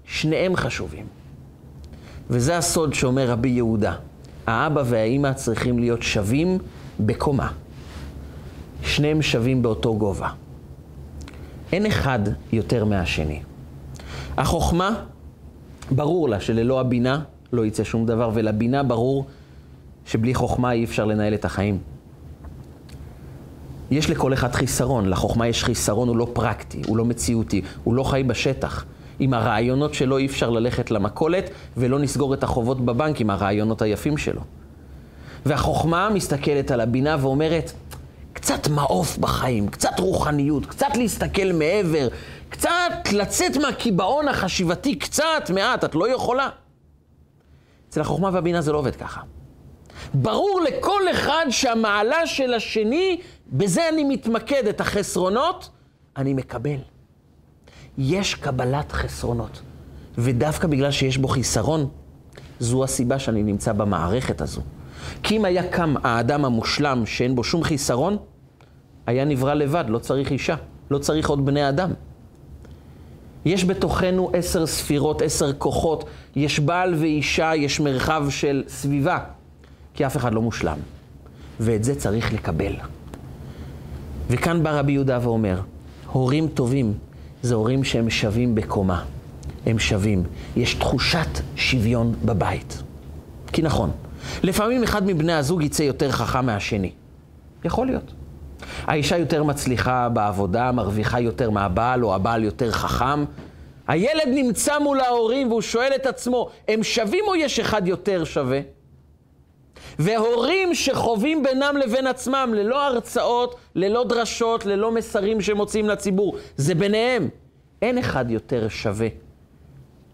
שניהם חשובים. וזה הסוד שאומר רבי יהודה. האבא והאימא צריכים להיות שווים בקומה. שניהם שווים באותו גובה. אין אחד יותר מהשני. החוכמה, ברור לה שללא הבינה לא יצא שום דבר, ולבינה ברור שבלי חוכמה אי אפשר לנהל את החיים. יש לכל אחד חיסרון, לחוכמה יש חיסרון, הוא לא פרקטי, הוא לא מציאותי, הוא לא חי בשטח. עם הרעיונות שלו אי אפשר ללכת למכולת ולא נסגור את החובות בבנק עם הרעיונות היפים שלו. והחוכמה מסתכלת על הבינה ואומרת, קצת מעוף בחיים, קצת רוחניות, קצת להסתכל מעבר, קצת לצאת מהקיבעון החשיבתי, קצת, מעט, את לא יכולה. אצל החוכמה והבינה זה לא עובד ככה. ברור לכל אחד שהמעלה של השני, בזה אני מתמקד, את החסרונות, אני מקבל. יש קבלת חסרונות. ודווקא בגלל שיש בו חיסרון, זו הסיבה שאני נמצא במערכת הזו. כי אם היה קם האדם המושלם שאין בו שום חיסרון, היה נברא לבד, לא צריך אישה, לא צריך עוד בני אדם. יש בתוכנו עשר ספירות, עשר כוחות, יש בעל ואישה, יש מרחב של סביבה, כי אף אחד לא מושלם. ואת זה צריך לקבל. וכאן בא רבי יהודה ואומר, הורים טובים זה הורים שהם שווים בקומה. הם שווים. יש תחושת שוויון בבית. כי נכון, לפעמים אחד מבני הזוג יצא יותר חכם מהשני. יכול להיות. האישה יותר מצליחה בעבודה, מרוויחה יותר מהבעל, או הבעל יותר חכם. הילד נמצא מול ההורים והוא שואל את עצמו, הם שווים או יש אחד יותר שווה? והורים שחווים בינם לבין עצמם, ללא הרצאות, ללא דרשות, ללא מסרים שמוציאים לציבור, זה ביניהם. אין אחד יותר שווה.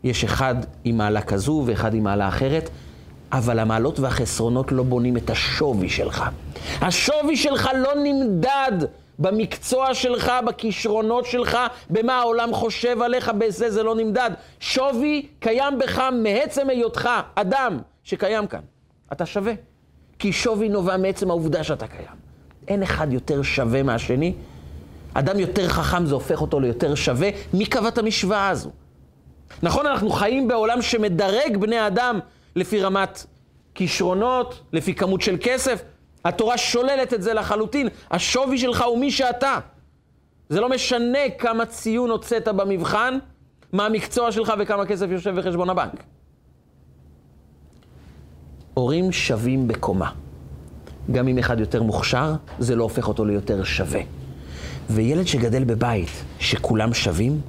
יש אחד עם מעלה כזו ואחד עם מעלה אחרת, אבל המעלות והחסרונות לא בונים את השווי שלך. השווי שלך לא נמדד במקצוע שלך, בכישרונות שלך, במה העולם חושב עליך, בזה זה לא נמדד. שווי קיים בך מעצם היותך אדם שקיים כאן. אתה שווה. כי שווי נובע מעצם העובדה שאתה קיים. אין אחד יותר שווה מהשני. אדם יותר חכם זה הופך אותו ליותר שווה. מי קבע את המשוואה הזו? נכון, אנחנו חיים בעולם שמדרג בני אדם לפי רמת כישרונות, לפי כמות של כסף. התורה שוללת את זה לחלוטין. השווי שלך הוא מי שאתה. זה לא משנה כמה ציון הוצאת במבחן, מה המקצוע שלך וכמה כסף יושב בחשבון הבנק. הורים שווים בקומה. גם אם אחד יותר מוכשר, זה לא הופך אותו ליותר שווה. וילד שגדל בבית שכולם שווים,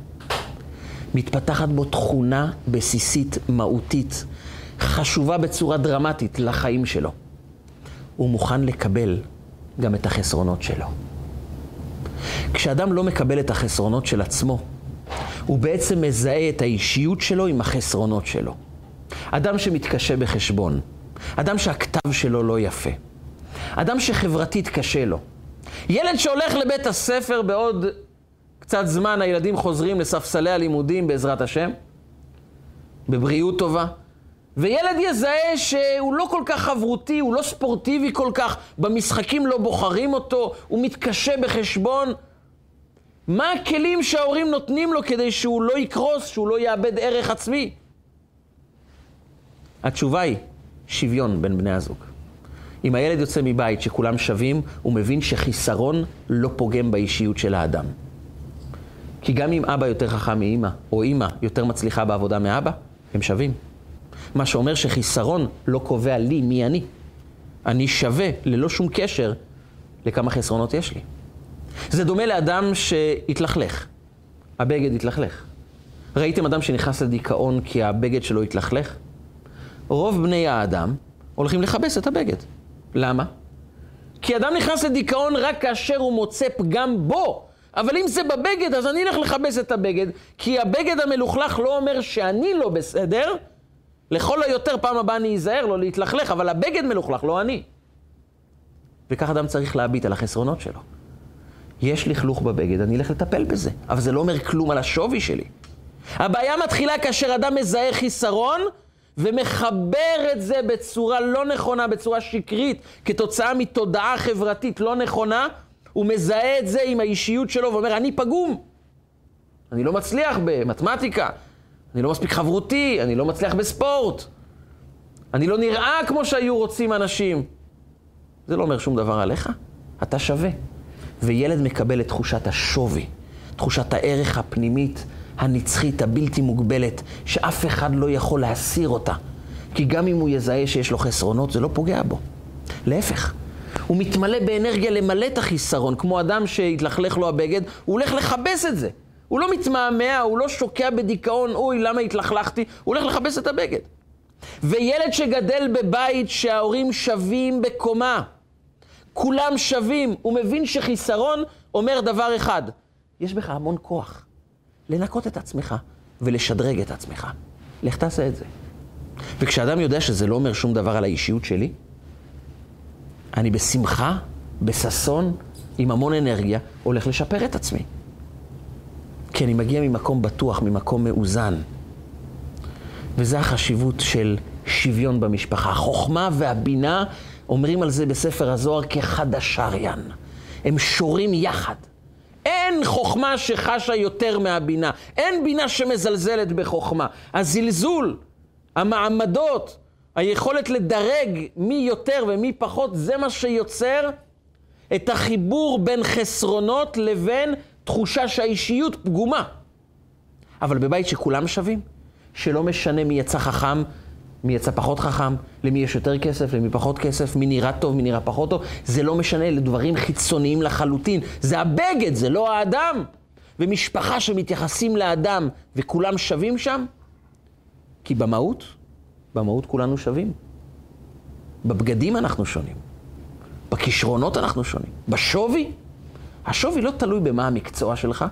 מתפתחת בו תכונה בסיסית, מהותית, חשובה בצורה דרמטית לחיים שלו. הוא מוכן לקבל גם את החסרונות שלו. כשאדם לא מקבל את החסרונות של עצמו, הוא בעצם מזהה את האישיות שלו עם החסרונות שלו. אדם שמתקשה בחשבון, אדם שהכתב שלו לא יפה, אדם שחברתית קשה לו, ילד שהולך לבית הספר בעוד קצת זמן, הילדים חוזרים לספסלי הלימודים בעזרת השם, בבריאות טובה, וילד יזהה שהוא לא כל כך חברותי, הוא לא ספורטיבי כל כך, במשחקים לא בוחרים אותו, הוא מתקשה בחשבון. מה הכלים שההורים נותנים לו כדי שהוא לא יקרוס, שהוא לא יאבד ערך עצמי? התשובה היא שוויון בין בני הזוג. אם הילד יוצא מבית שכולם שווים, הוא מבין שחיסרון לא פוגם באישיות של האדם. כי גם אם אבא יותר חכם מאימא, או אימא יותר מצליחה בעבודה מאבא, הם שווים. מה שאומר שחיסרון לא קובע לי מי אני. אני שווה ללא שום קשר לכמה חסרונות יש לי. זה דומה לאדם שהתלכלך. הבגד התלכלך. ראיתם אדם שנכנס לדיכאון כי הבגד שלו התלכלך? רוב בני האדם הולכים לכבס את הבגד. למה? כי אדם נכנס לדיכאון רק כאשר הוא מוצא פגם בו. אבל אם זה בבגד, אז אני אלך לכבס את הבגד, כי הבגד המלוכלך לא אומר שאני לא בסדר, לכל היותר פעם הבאה אני אזהר לא להתלכלך, אבל הבגד מלוכלך, לא אני. וכך אדם צריך להביט על החסרונות שלו. יש לכלוך בבגד, אני אלך לטפל בזה, אבל זה לא אומר כלום על השווי שלי. הבעיה מתחילה כאשר אדם מזהה חיסרון ומחבר את זה בצורה לא נכונה, בצורה שקרית, כתוצאה מתודעה חברתית לא נכונה, הוא מזהה את זה עם האישיות שלו ואומר, אני פגום. אני לא מצליח במתמטיקה, אני לא מספיק חברותי, אני לא מצליח בספורט, אני לא נראה כמו שהיו רוצים אנשים. זה לא אומר שום דבר עליך, אתה שווה. וילד מקבל את תחושת השווי, תחושת הערך הפנימית, הנצחית, הבלתי מוגבלת, שאף אחד לא יכול להסיר אותה. כי גם אם הוא יזהה שיש לו חסרונות, זה לא פוגע בו. להפך, הוא מתמלא באנרגיה למלא את החיסרון, כמו אדם שהתלכלך לו הבגד, הוא הולך לכבס את זה. הוא לא מתמהמה, הוא לא שוקע בדיכאון, אוי, למה התלכלכתי? הוא הולך לכבס את הבגד. וילד שגדל בבית שההורים שווים בקומה, כולם שווים, הוא מבין שחיסרון אומר דבר אחד, יש בך המון כוח לנקות את עצמך ולשדרג את עצמך. לך תעשה את זה. וכשאדם יודע שזה לא אומר שום דבר על האישיות שלי, אני בשמחה, בששון, עם המון אנרגיה, הולך לשפר את עצמי. כי אני מגיע ממקום בטוח, ממקום מאוזן. וזה החשיבות של שוויון במשפחה. החוכמה והבינה, אומרים על זה בספר הזוהר כחדשריין. הם שורים יחד. אין חוכמה שחשה יותר מהבינה. אין בינה שמזלזלת בחוכמה. הזלזול, המעמדות, היכולת לדרג מי יותר ומי פחות, זה מה שיוצר את החיבור בין חסרונות לבין תחושה שהאישיות פגומה. אבל בבית שכולם שווים, שלא משנה מי יצא חכם, מי יצא פחות חכם, למי יש יותר כסף, למי פחות כסף, מי נראה טוב, מי נראה פחות טוב, זה לא משנה, אלה דברים חיצוניים לחלוטין. זה הבגד, זה לא האדם. ומשפחה שמתייחסים לאדם וכולם שווים שם, כי במהות, במהות כולנו שווים. בבגדים אנחנו שונים, בכישרונות אנחנו שונים, בשווי. השווי לא תלוי במה המקצוע שלך.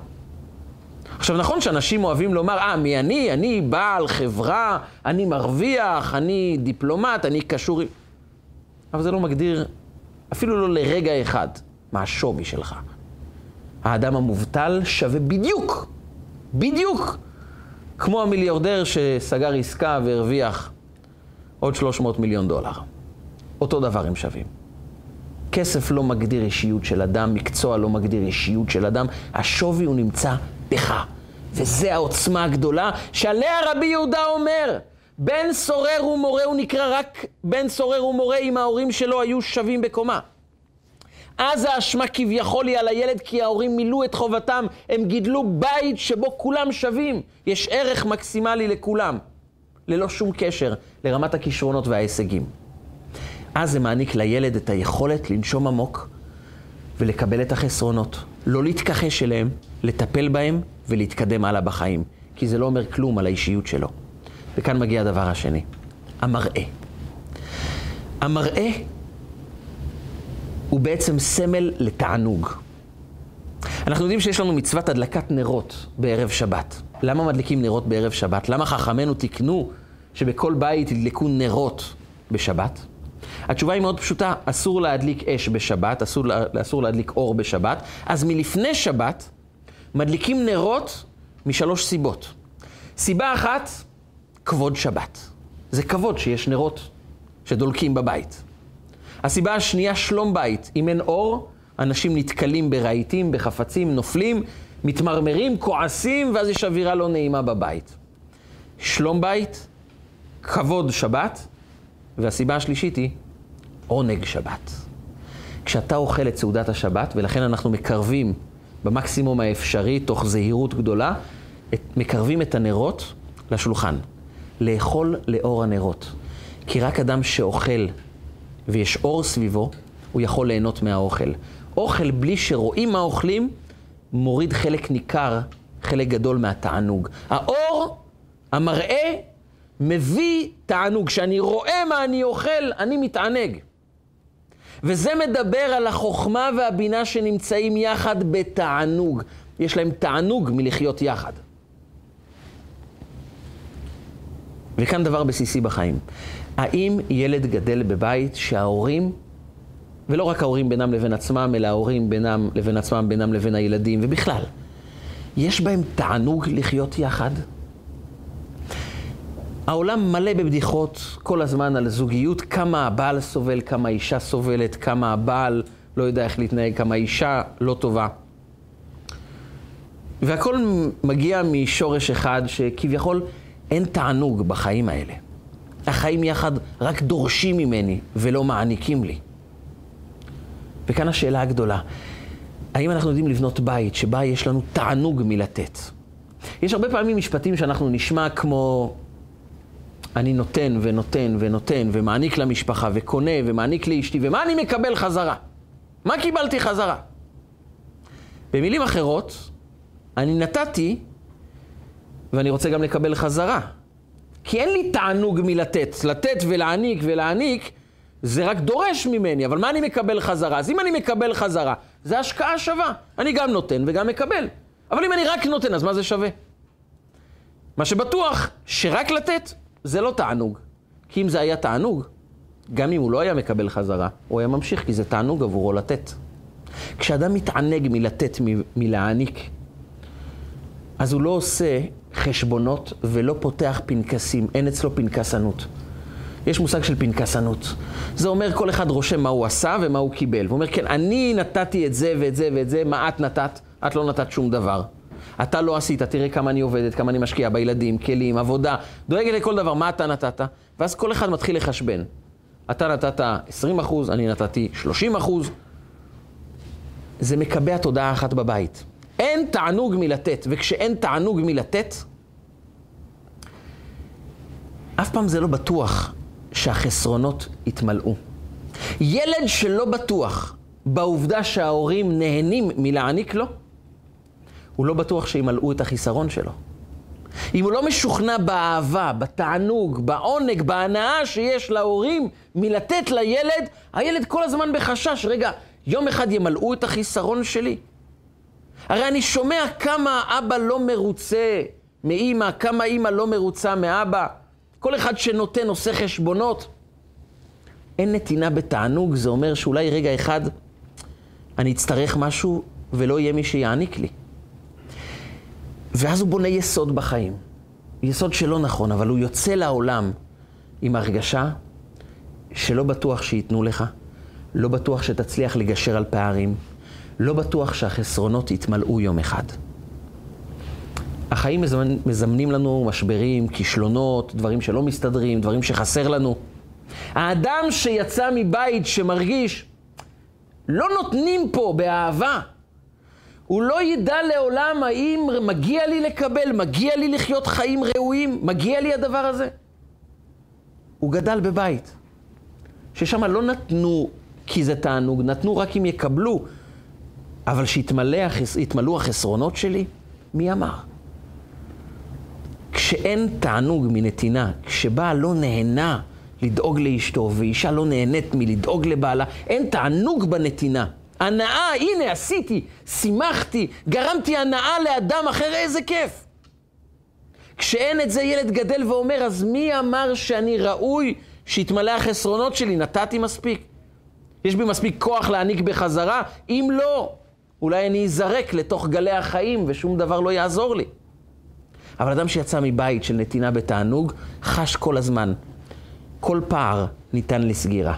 עכשיו, נכון שאנשים אוהבים לומר, אה, מי אני? אני בעל חברה, אני מרוויח, אני דיפלומט, אני קשור... אבל זה לא מגדיר, אפילו לא לרגע אחד, מה השווי שלך. האדם המובטל שווה בדיוק, בדיוק, כמו המיליארדר שסגר עסקה והרוויח עוד 300 מיליון דולר. אותו דבר הם שווים. כסף לא מגדיר אישיות של אדם, מקצוע לא מגדיר אישיות של אדם, השווי הוא נמצא בך. וזה העוצמה הגדולה שעליה רבי יהודה אומר, בן סורר ומורה הוא נקרא רק בן סורר ומורה אם ההורים שלו היו שווים בקומה. אז האשמה כביכול היא על הילד כי ההורים מילאו את חובתם, הם גידלו בית שבו כולם שווים. יש ערך מקסימלי לכולם, ללא שום קשר לרמת הכישרונות וההישגים. אז זה מעניק לילד את היכולת לנשום עמוק ולקבל את החסרונות, לא להתכחש אליהם, לטפל בהם ולהתקדם הלאה בחיים, כי זה לא אומר כלום על האישיות שלו. וכאן מגיע הדבר השני, המראה. המראה הוא בעצם סמל לתענוג. אנחנו יודעים שיש לנו מצוות הדלקת נרות בערב שבת. למה מדליקים נרות בערב שבת? למה חכמינו תיקנו שבכל בית ידלקו נרות בשבת? התשובה היא מאוד פשוטה, אסור להדליק אש בשבת, אסור, אסור להדליק אור בשבת, אז מלפני שבת מדליקים נרות משלוש סיבות. סיבה אחת, כבוד שבת. זה כבוד שיש נרות שדולקים בבית. הסיבה השנייה, שלום בית. אם אין אור, אנשים נתקלים ברהיטים, בחפצים, נופלים, מתמרמרים, כועסים, ואז יש אווירה לא נעימה בבית. שלום בית, כבוד שבת, והסיבה השלישית היא עונג שבת. כשאתה אוכל את סעודת השבת, ולכן אנחנו מקרבים במקסימום האפשרי, תוך זהירות גדולה, את, מקרבים את הנרות לשולחן. לאכול לאור הנרות. כי רק אדם שאוכל ויש אור סביבו, הוא יכול ליהנות מהאוכל. אוכל בלי שרואים מה אוכלים, מוריד חלק ניכר, חלק גדול מהתענוג. האור, המראה, מביא תענוג. כשאני רואה מה אני אוכל, אני מתענג. וזה מדבר על החוכמה והבינה שנמצאים יחד בתענוג. יש להם תענוג מלחיות יחד. וכאן דבר בסיסי בחיים. האם ילד גדל בבית שההורים, ולא רק ההורים בינם לבין עצמם, אלא ההורים בינם לבין עצמם, בינם לבין הילדים, ובכלל, יש בהם תענוג לחיות יחד? העולם מלא בבדיחות כל הזמן על זוגיות, כמה הבעל סובל, כמה האישה סובלת, כמה הבעל לא יודע איך להתנהג, כמה האישה לא טובה. והכל מגיע משורש אחד שכביכול אין תענוג בחיים האלה. החיים יחד רק דורשים ממני ולא מעניקים לי. וכאן השאלה הגדולה, האם אנחנו יודעים לבנות בית שבה יש לנו תענוג מלתת? יש הרבה פעמים משפטים שאנחנו נשמע כמו אני נותן ונותן ונותן ומעניק למשפחה וקונה ומעניק לאשתי, ומה אני מקבל חזרה? מה קיבלתי חזרה? במילים אחרות, אני נתתי ואני רוצה גם לקבל חזרה. כי אין לי תענוג מלתת. לתת ולהעניק ולהעניק, זה רק דורש ממני, אבל מה אני מקבל חזרה? אז אם אני מקבל חזרה, זה השקעה שווה. אני גם נותן וגם מקבל. אבל אם אני רק נותן, אז מה זה שווה? מה שבטוח, שרק לתת, זה לא תענוג. כי אם זה היה תענוג, גם אם הוא לא היה מקבל חזרה, הוא היה ממשיך, כי זה תענוג עבורו לתת. כשאדם מתענג מלתת, מלהעניק, אז הוא לא עושה חשבונות ולא פותח פנקסים, אין אצלו פנקסנות. יש מושג של פנקסנות. זה אומר כל אחד רושם מה הוא עשה ומה הוא קיבל. הוא אומר, כן, אני נתתי את זה ואת זה ואת זה, מה את נתת? את לא נתת שום דבר. אתה לא עשית, תראה כמה אני עובדת, כמה אני משקיעה בילדים, כלים, עבודה, דואגת לכל דבר, מה אתה נתת? ואז כל אחד מתחיל לחשבן. אתה נתת 20 אחוז, אני נתתי 30 אחוז. זה מקבע תודעה אחת בבית. אין תענוג מלתת, וכשאין תענוג מלתת, אף פעם זה לא בטוח שהחסרונות יתמלאו. ילד שלא בטוח בעובדה שההורים נהנים מלהעניק לו, הוא לא בטוח שימלאו את החיסרון שלו. אם הוא לא משוכנע באהבה, בתענוג, בעונג, בהנאה שיש להורים מלתת לילד, הילד כל הזמן בחשש, רגע, יום אחד ימלאו את החיסרון שלי? הרי אני שומע כמה אבא לא מרוצה מאימא, כמה אימא לא מרוצה מאבא. כל אחד שנותן עושה חשבונות. אין נתינה בתענוג, זה אומר שאולי רגע אחד אני אצטרך משהו ולא יהיה מי שיעניק לי. ואז הוא בונה יסוד בחיים. יסוד שלא נכון, אבל הוא יוצא לעולם עם הרגשה שלא בטוח שייתנו לך, לא בטוח שתצליח לגשר על פערים, לא בטוח שהחסרונות יתמלאו יום אחד. החיים מזמנ, מזמנים לנו משברים, כישלונות, דברים שלא מסתדרים, דברים שחסר לנו. האדם שיצא מבית שמרגיש לא נותנים פה באהבה, הוא לא ידע לעולם האם מגיע לי לקבל, מגיע לי לחיות חיים ראויים, מגיע לי הדבר הזה. הוא גדל בבית, ששם לא נתנו כי זה תענוג, נתנו רק אם יקבלו, אבל שיתמלאו החסרונות שלי, מי אמר? כשאין תענוג מנתינה, כשבעל לא נהנה לדאוג לאשתו, ואישה לא נהנית מלדאוג לבעלה, אין תענוג בנתינה. הנאה, הנה, עשיתי, שימחתי, גרמתי הנאה לאדם אחר, איזה כיף. כשאין את זה, ילד גדל ואומר, אז מי אמר שאני ראוי שיתמלא החסרונות שלי? נתתי מספיק. יש בי מספיק כוח להעניק בחזרה? אם לא, אולי אני אזרק לתוך גלי החיים ושום דבר לא יעזור לי. אבל אדם שיצא מבית של נתינה בתענוג, חש כל הזמן כל פער ניתן לסגירה.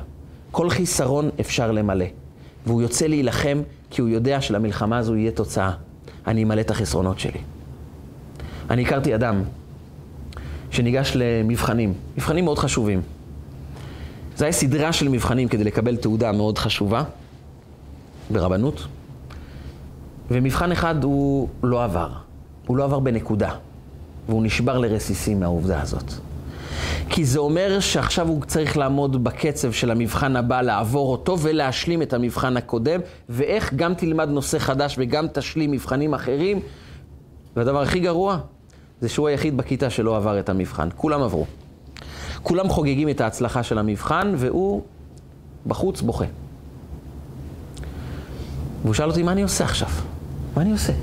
כל חיסרון אפשר למלא. והוא יוצא להילחם כי הוא יודע שלמלחמה הזו יהיה תוצאה. אני אמלא את החסרונות שלי. אני הכרתי אדם שניגש למבחנים, מבחנים מאוד חשובים. זו הייתה סדרה של מבחנים כדי לקבל תעודה מאוד חשובה ברבנות, ומבחן אחד הוא לא עבר. הוא לא עבר בנקודה, והוא נשבר לרסיסים מהעובדה הזאת. כי זה אומר שעכשיו הוא צריך לעמוד בקצב של המבחן הבא, לעבור אותו ולהשלים את המבחן הקודם, ואיך גם תלמד נושא חדש וגם תשלים מבחנים אחרים. והדבר הכי גרוע, זה שהוא היחיד בכיתה שלא עבר את המבחן. כולם עברו. כולם חוגגים את ההצלחה של המבחן, והוא בחוץ בוכה. והוא שאל אותי, מה אני עושה עכשיו? מה אני עושה?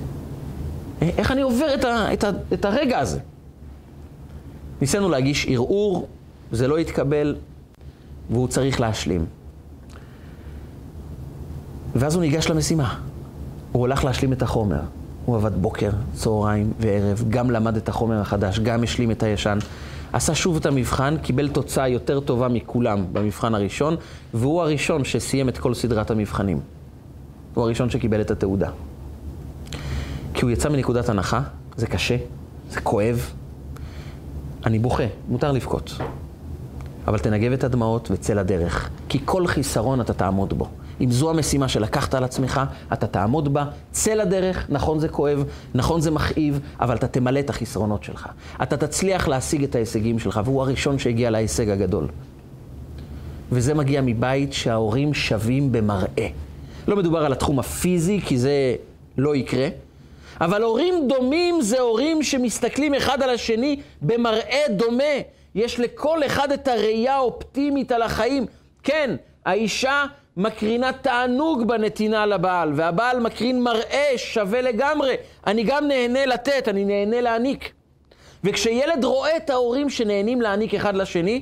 איך אני עובר את, ה, את, ה, את הרגע הזה? ניסינו להגיש ערעור, זה לא התקבל, והוא צריך להשלים. ואז הוא ניגש למשימה. הוא הולך להשלים את החומר. הוא עבד בוקר, צהריים וערב, גם למד את החומר החדש, גם השלים את הישן. עשה שוב את המבחן, קיבל תוצאה יותר טובה מכולם במבחן הראשון, והוא הראשון שסיים את כל סדרת המבחנים. הוא הראשון שקיבל את התעודה. כי הוא יצא מנקודת הנחה, זה קשה, זה כואב, אני בוכה, מותר לבכות. אבל תנגב את הדמעות וצא לדרך, כי כל חיסרון אתה תעמוד בו. אם זו המשימה שלקחת על עצמך, אתה תעמוד בה, צא לדרך, נכון זה כואב, נכון זה מכאיב, אבל אתה תמלא את החסרונות שלך. אתה תצליח להשיג את ההישגים שלך, והוא הראשון שהגיע להישג הגדול. וזה מגיע מבית שההורים שווים במראה. לא מדובר על התחום הפיזי, כי זה לא יקרה, אבל הורים דומים זה הורים שמסתכלים אחד על השני במראה דומה. יש לכל אחד את הראייה האופטימית על החיים. כן, האישה מקרינה תענוג בנתינה לבעל, והבעל מקרין מראה שווה לגמרי. אני גם נהנה לתת, אני נהנה להעניק. וכשילד רואה את ההורים שנהנים להעניק אחד לשני,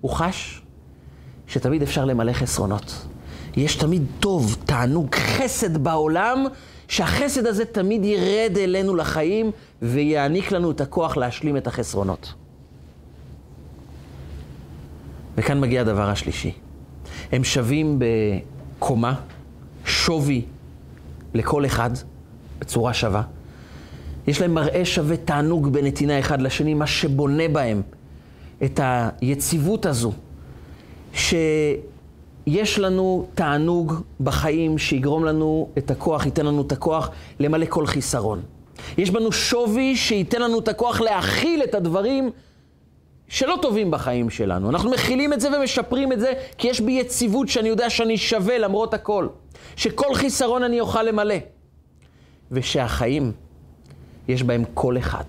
הוא חש שתמיד אפשר למלא חסרונות. יש תמיד טוב, תענוג, חסד בעולם, שהחסד הזה תמיד ירד אלינו לחיים ויעניק לנו את הכוח להשלים את החסרונות. וכאן מגיע הדבר השלישי. הם שווים בקומה, שווי לכל אחד, בצורה שווה. יש להם מראה שווה תענוג בנתינה אחד לשני, מה שבונה בהם את היציבות הזו, שיש לנו תענוג בחיים שיגרום לנו את הכוח, ייתן לנו את הכוח למלא כל חיסרון. יש בנו שווי שייתן לנו את הכוח להכיל את הדברים שלא טובים בחיים שלנו. אנחנו מכילים את זה ומשפרים את זה, כי יש בי יציבות שאני יודע שאני שווה למרות הכל. שכל חיסרון אני אוכל למלא. ושהחיים, יש בהם כל אחד.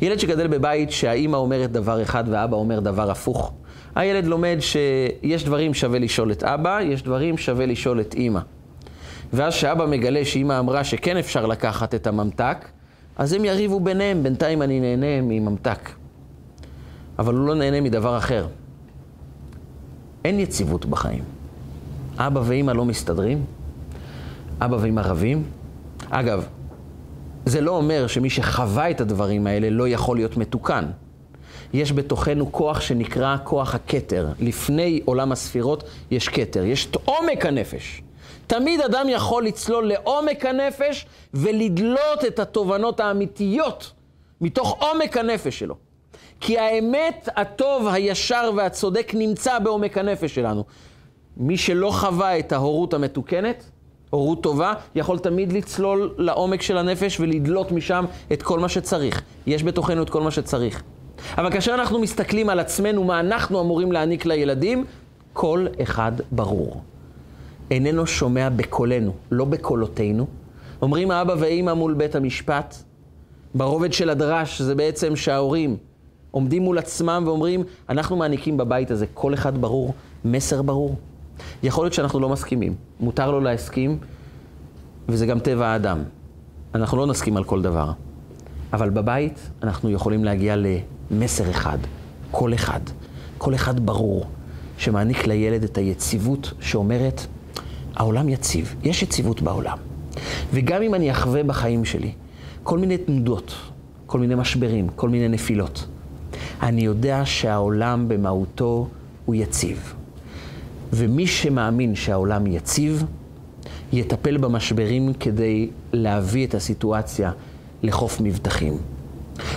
ילד שגדל בבית שהאימא אומרת דבר אחד ואבא אומר דבר הפוך, הילד לומד שיש דברים שווה לשאול את אבא, יש דברים שווה לשאול את אימא. ואז שאבא מגלה שאימא אמרה שכן אפשר לקחת את הממתק, אז הם יריבו ביניהם, בינתיים אני נהנה מממתק. אבל הוא לא נהנה מדבר אחר. אין יציבות בחיים. אבא ואימא לא מסתדרים, אבא ואימא רבים. אגב, זה לא אומר שמי שחווה את הדברים האלה לא יכול להיות מתוקן. יש בתוכנו כוח שנקרא כוח הכתר. לפני עולם הספירות יש כתר, יש את עומק הנפש. תמיד אדם יכול לצלול לעומק הנפש ולדלות את התובנות האמיתיות מתוך עומק הנפש שלו. כי האמת, הטוב, הישר והצודק נמצא בעומק הנפש שלנו. מי שלא חווה את ההורות המתוקנת, הורות טובה, יכול תמיד לצלול לעומק של הנפש ולדלות משם את כל מה שצריך. יש בתוכנו את כל מה שצריך. אבל כאשר אנחנו מסתכלים על עצמנו, מה אנחנו אמורים להעניק לילדים, כל אחד ברור. איננו שומע בקולנו, לא בקולותינו. אומרים האבא והאימא מול בית המשפט, ברובד של הדרש זה בעצם שההורים עומדים מול עצמם ואומרים, אנחנו מעניקים בבית הזה, כל אחד ברור, מסר ברור. יכול להיות שאנחנו לא מסכימים, מותר לו להסכים, וזה גם טבע האדם. אנחנו לא נסכים על כל דבר. אבל בבית אנחנו יכולים להגיע למסר אחד, כל אחד, כל אחד ברור, שמעניק לילד את היציבות שאומרת, העולם יציב, יש יציבות בעולם. וגם אם אני אחווה בחיים שלי כל מיני תנודות, כל מיני משברים, כל מיני נפילות, אני יודע שהעולם במהותו הוא יציב. ומי שמאמין שהעולם יציב, יטפל במשברים כדי להביא את הסיטואציה לחוף מבטחים.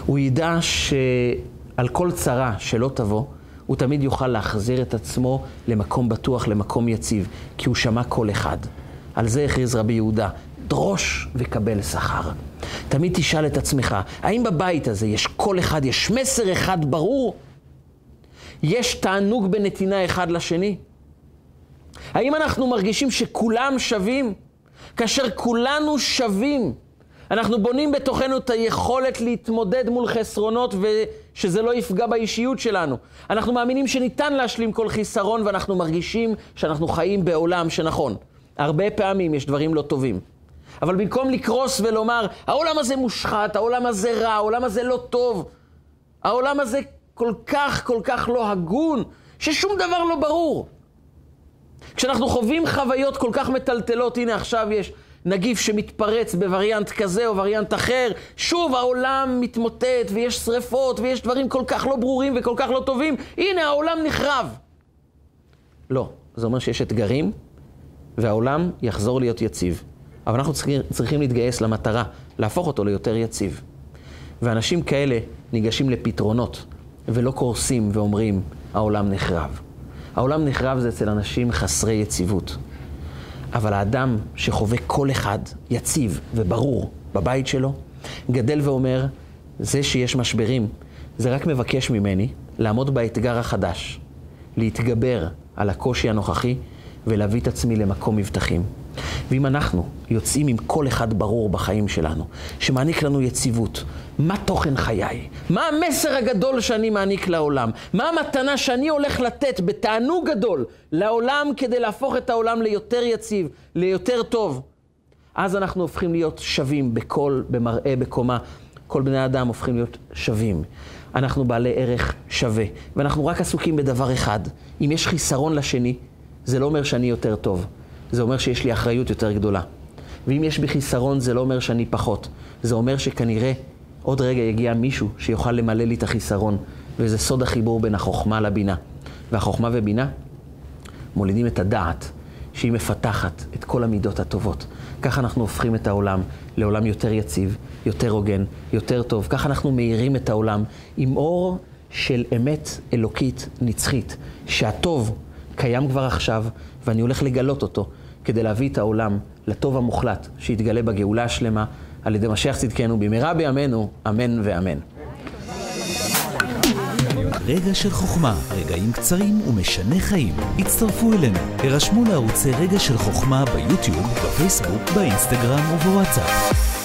הוא ידע שעל כל צרה שלא תבוא, הוא תמיד יוכל להחזיר את עצמו למקום בטוח, למקום יציב, כי הוא שמע קול אחד. על זה הכריז רבי יהודה, דרוש וקבל שכר. תמיד תשאל את עצמך, האם בבית הזה יש קול אחד, יש מסר אחד ברור? יש תענוג בנתינה אחד לשני? האם אנחנו מרגישים שכולם שווים? כאשר כולנו שווים, אנחנו בונים בתוכנו את היכולת להתמודד מול חסרונות ושזה לא יפגע באישיות שלנו. אנחנו מאמינים שניתן להשלים כל חיסרון ואנחנו מרגישים שאנחנו חיים בעולם שנכון. הרבה פעמים יש דברים לא טובים. אבל במקום לקרוס ולומר, העולם הזה מושחת, העולם הזה רע, העולם הזה לא טוב, העולם הזה כל כך כל כך לא הגון, ששום דבר לא ברור. כשאנחנו חווים חוויות כל כך מטלטלות, הנה עכשיו יש נגיף שמתפרץ בווריאנט כזה או וריאנט אחר, שוב העולם מתמוטט ויש שריפות ויש דברים כל כך לא ברורים וכל כך לא טובים, הנה העולם נחרב. לא, זה אומר שיש אתגרים והעולם יחזור להיות יציב. אבל אנחנו צריכים, צריכים להתגייס למטרה, להפוך אותו ליותר יציב. ואנשים כאלה ניגשים לפתרונות ולא קורסים ואומרים, העולם נחרב. העולם נחרב זה אצל אנשים חסרי יציבות. אבל האדם שחווה כל אחד יציב וברור בבית שלו, גדל ואומר, זה שיש משברים, זה רק מבקש ממני לעמוד באתגר החדש, להתגבר על הקושי הנוכחי ולהביא את עצמי למקום מבטחים. ואם אנחנו יוצאים עם כל אחד ברור בחיים שלנו, שמעניק לנו יציבות, מה תוכן חיי? מה המסר הגדול שאני מעניק לעולם? מה המתנה שאני הולך לתת בתענוג גדול לעולם כדי להפוך את העולם ליותר יציב, ליותר טוב? אז אנחנו הופכים להיות שווים בקול, במראה, בקומה. כל בני האדם הופכים להיות שווים. אנחנו בעלי ערך שווה, ואנחנו רק עסוקים בדבר אחד. אם יש חיסרון לשני, זה לא אומר שאני יותר טוב. זה אומר שיש לי אחריות יותר גדולה. ואם יש בי חיסרון, זה לא אומר שאני פחות. זה אומר שכנראה עוד רגע יגיע מישהו שיוכל למלא לי את החיסרון. וזה סוד החיבור בין החוכמה לבינה. והחוכמה ובינה מולידים את הדעת, שהיא מפתחת את כל המידות הטובות. ככה אנחנו הופכים את העולם לעולם יותר יציב, יותר הוגן, יותר טוב. ככה אנחנו מאירים את העולם עם אור של אמת אלוקית נצחית, שהטוב קיים כבר עכשיו, ואני הולך לגלות אותו. כדי להביא את העולם לטוב המוחלט, שיתגלה בגאולה השלמה, על ידי משיח צדקנו במהרה בימינו, אמן ואמן. רגע של חוכמה, רגעים קצרים ומשנה חיים. הצטרפו אלינו, הרשמו לערוצי רגע של חוכמה ביוטיוב, בפייסבוק, באינסטגרם ובוואטסאפ.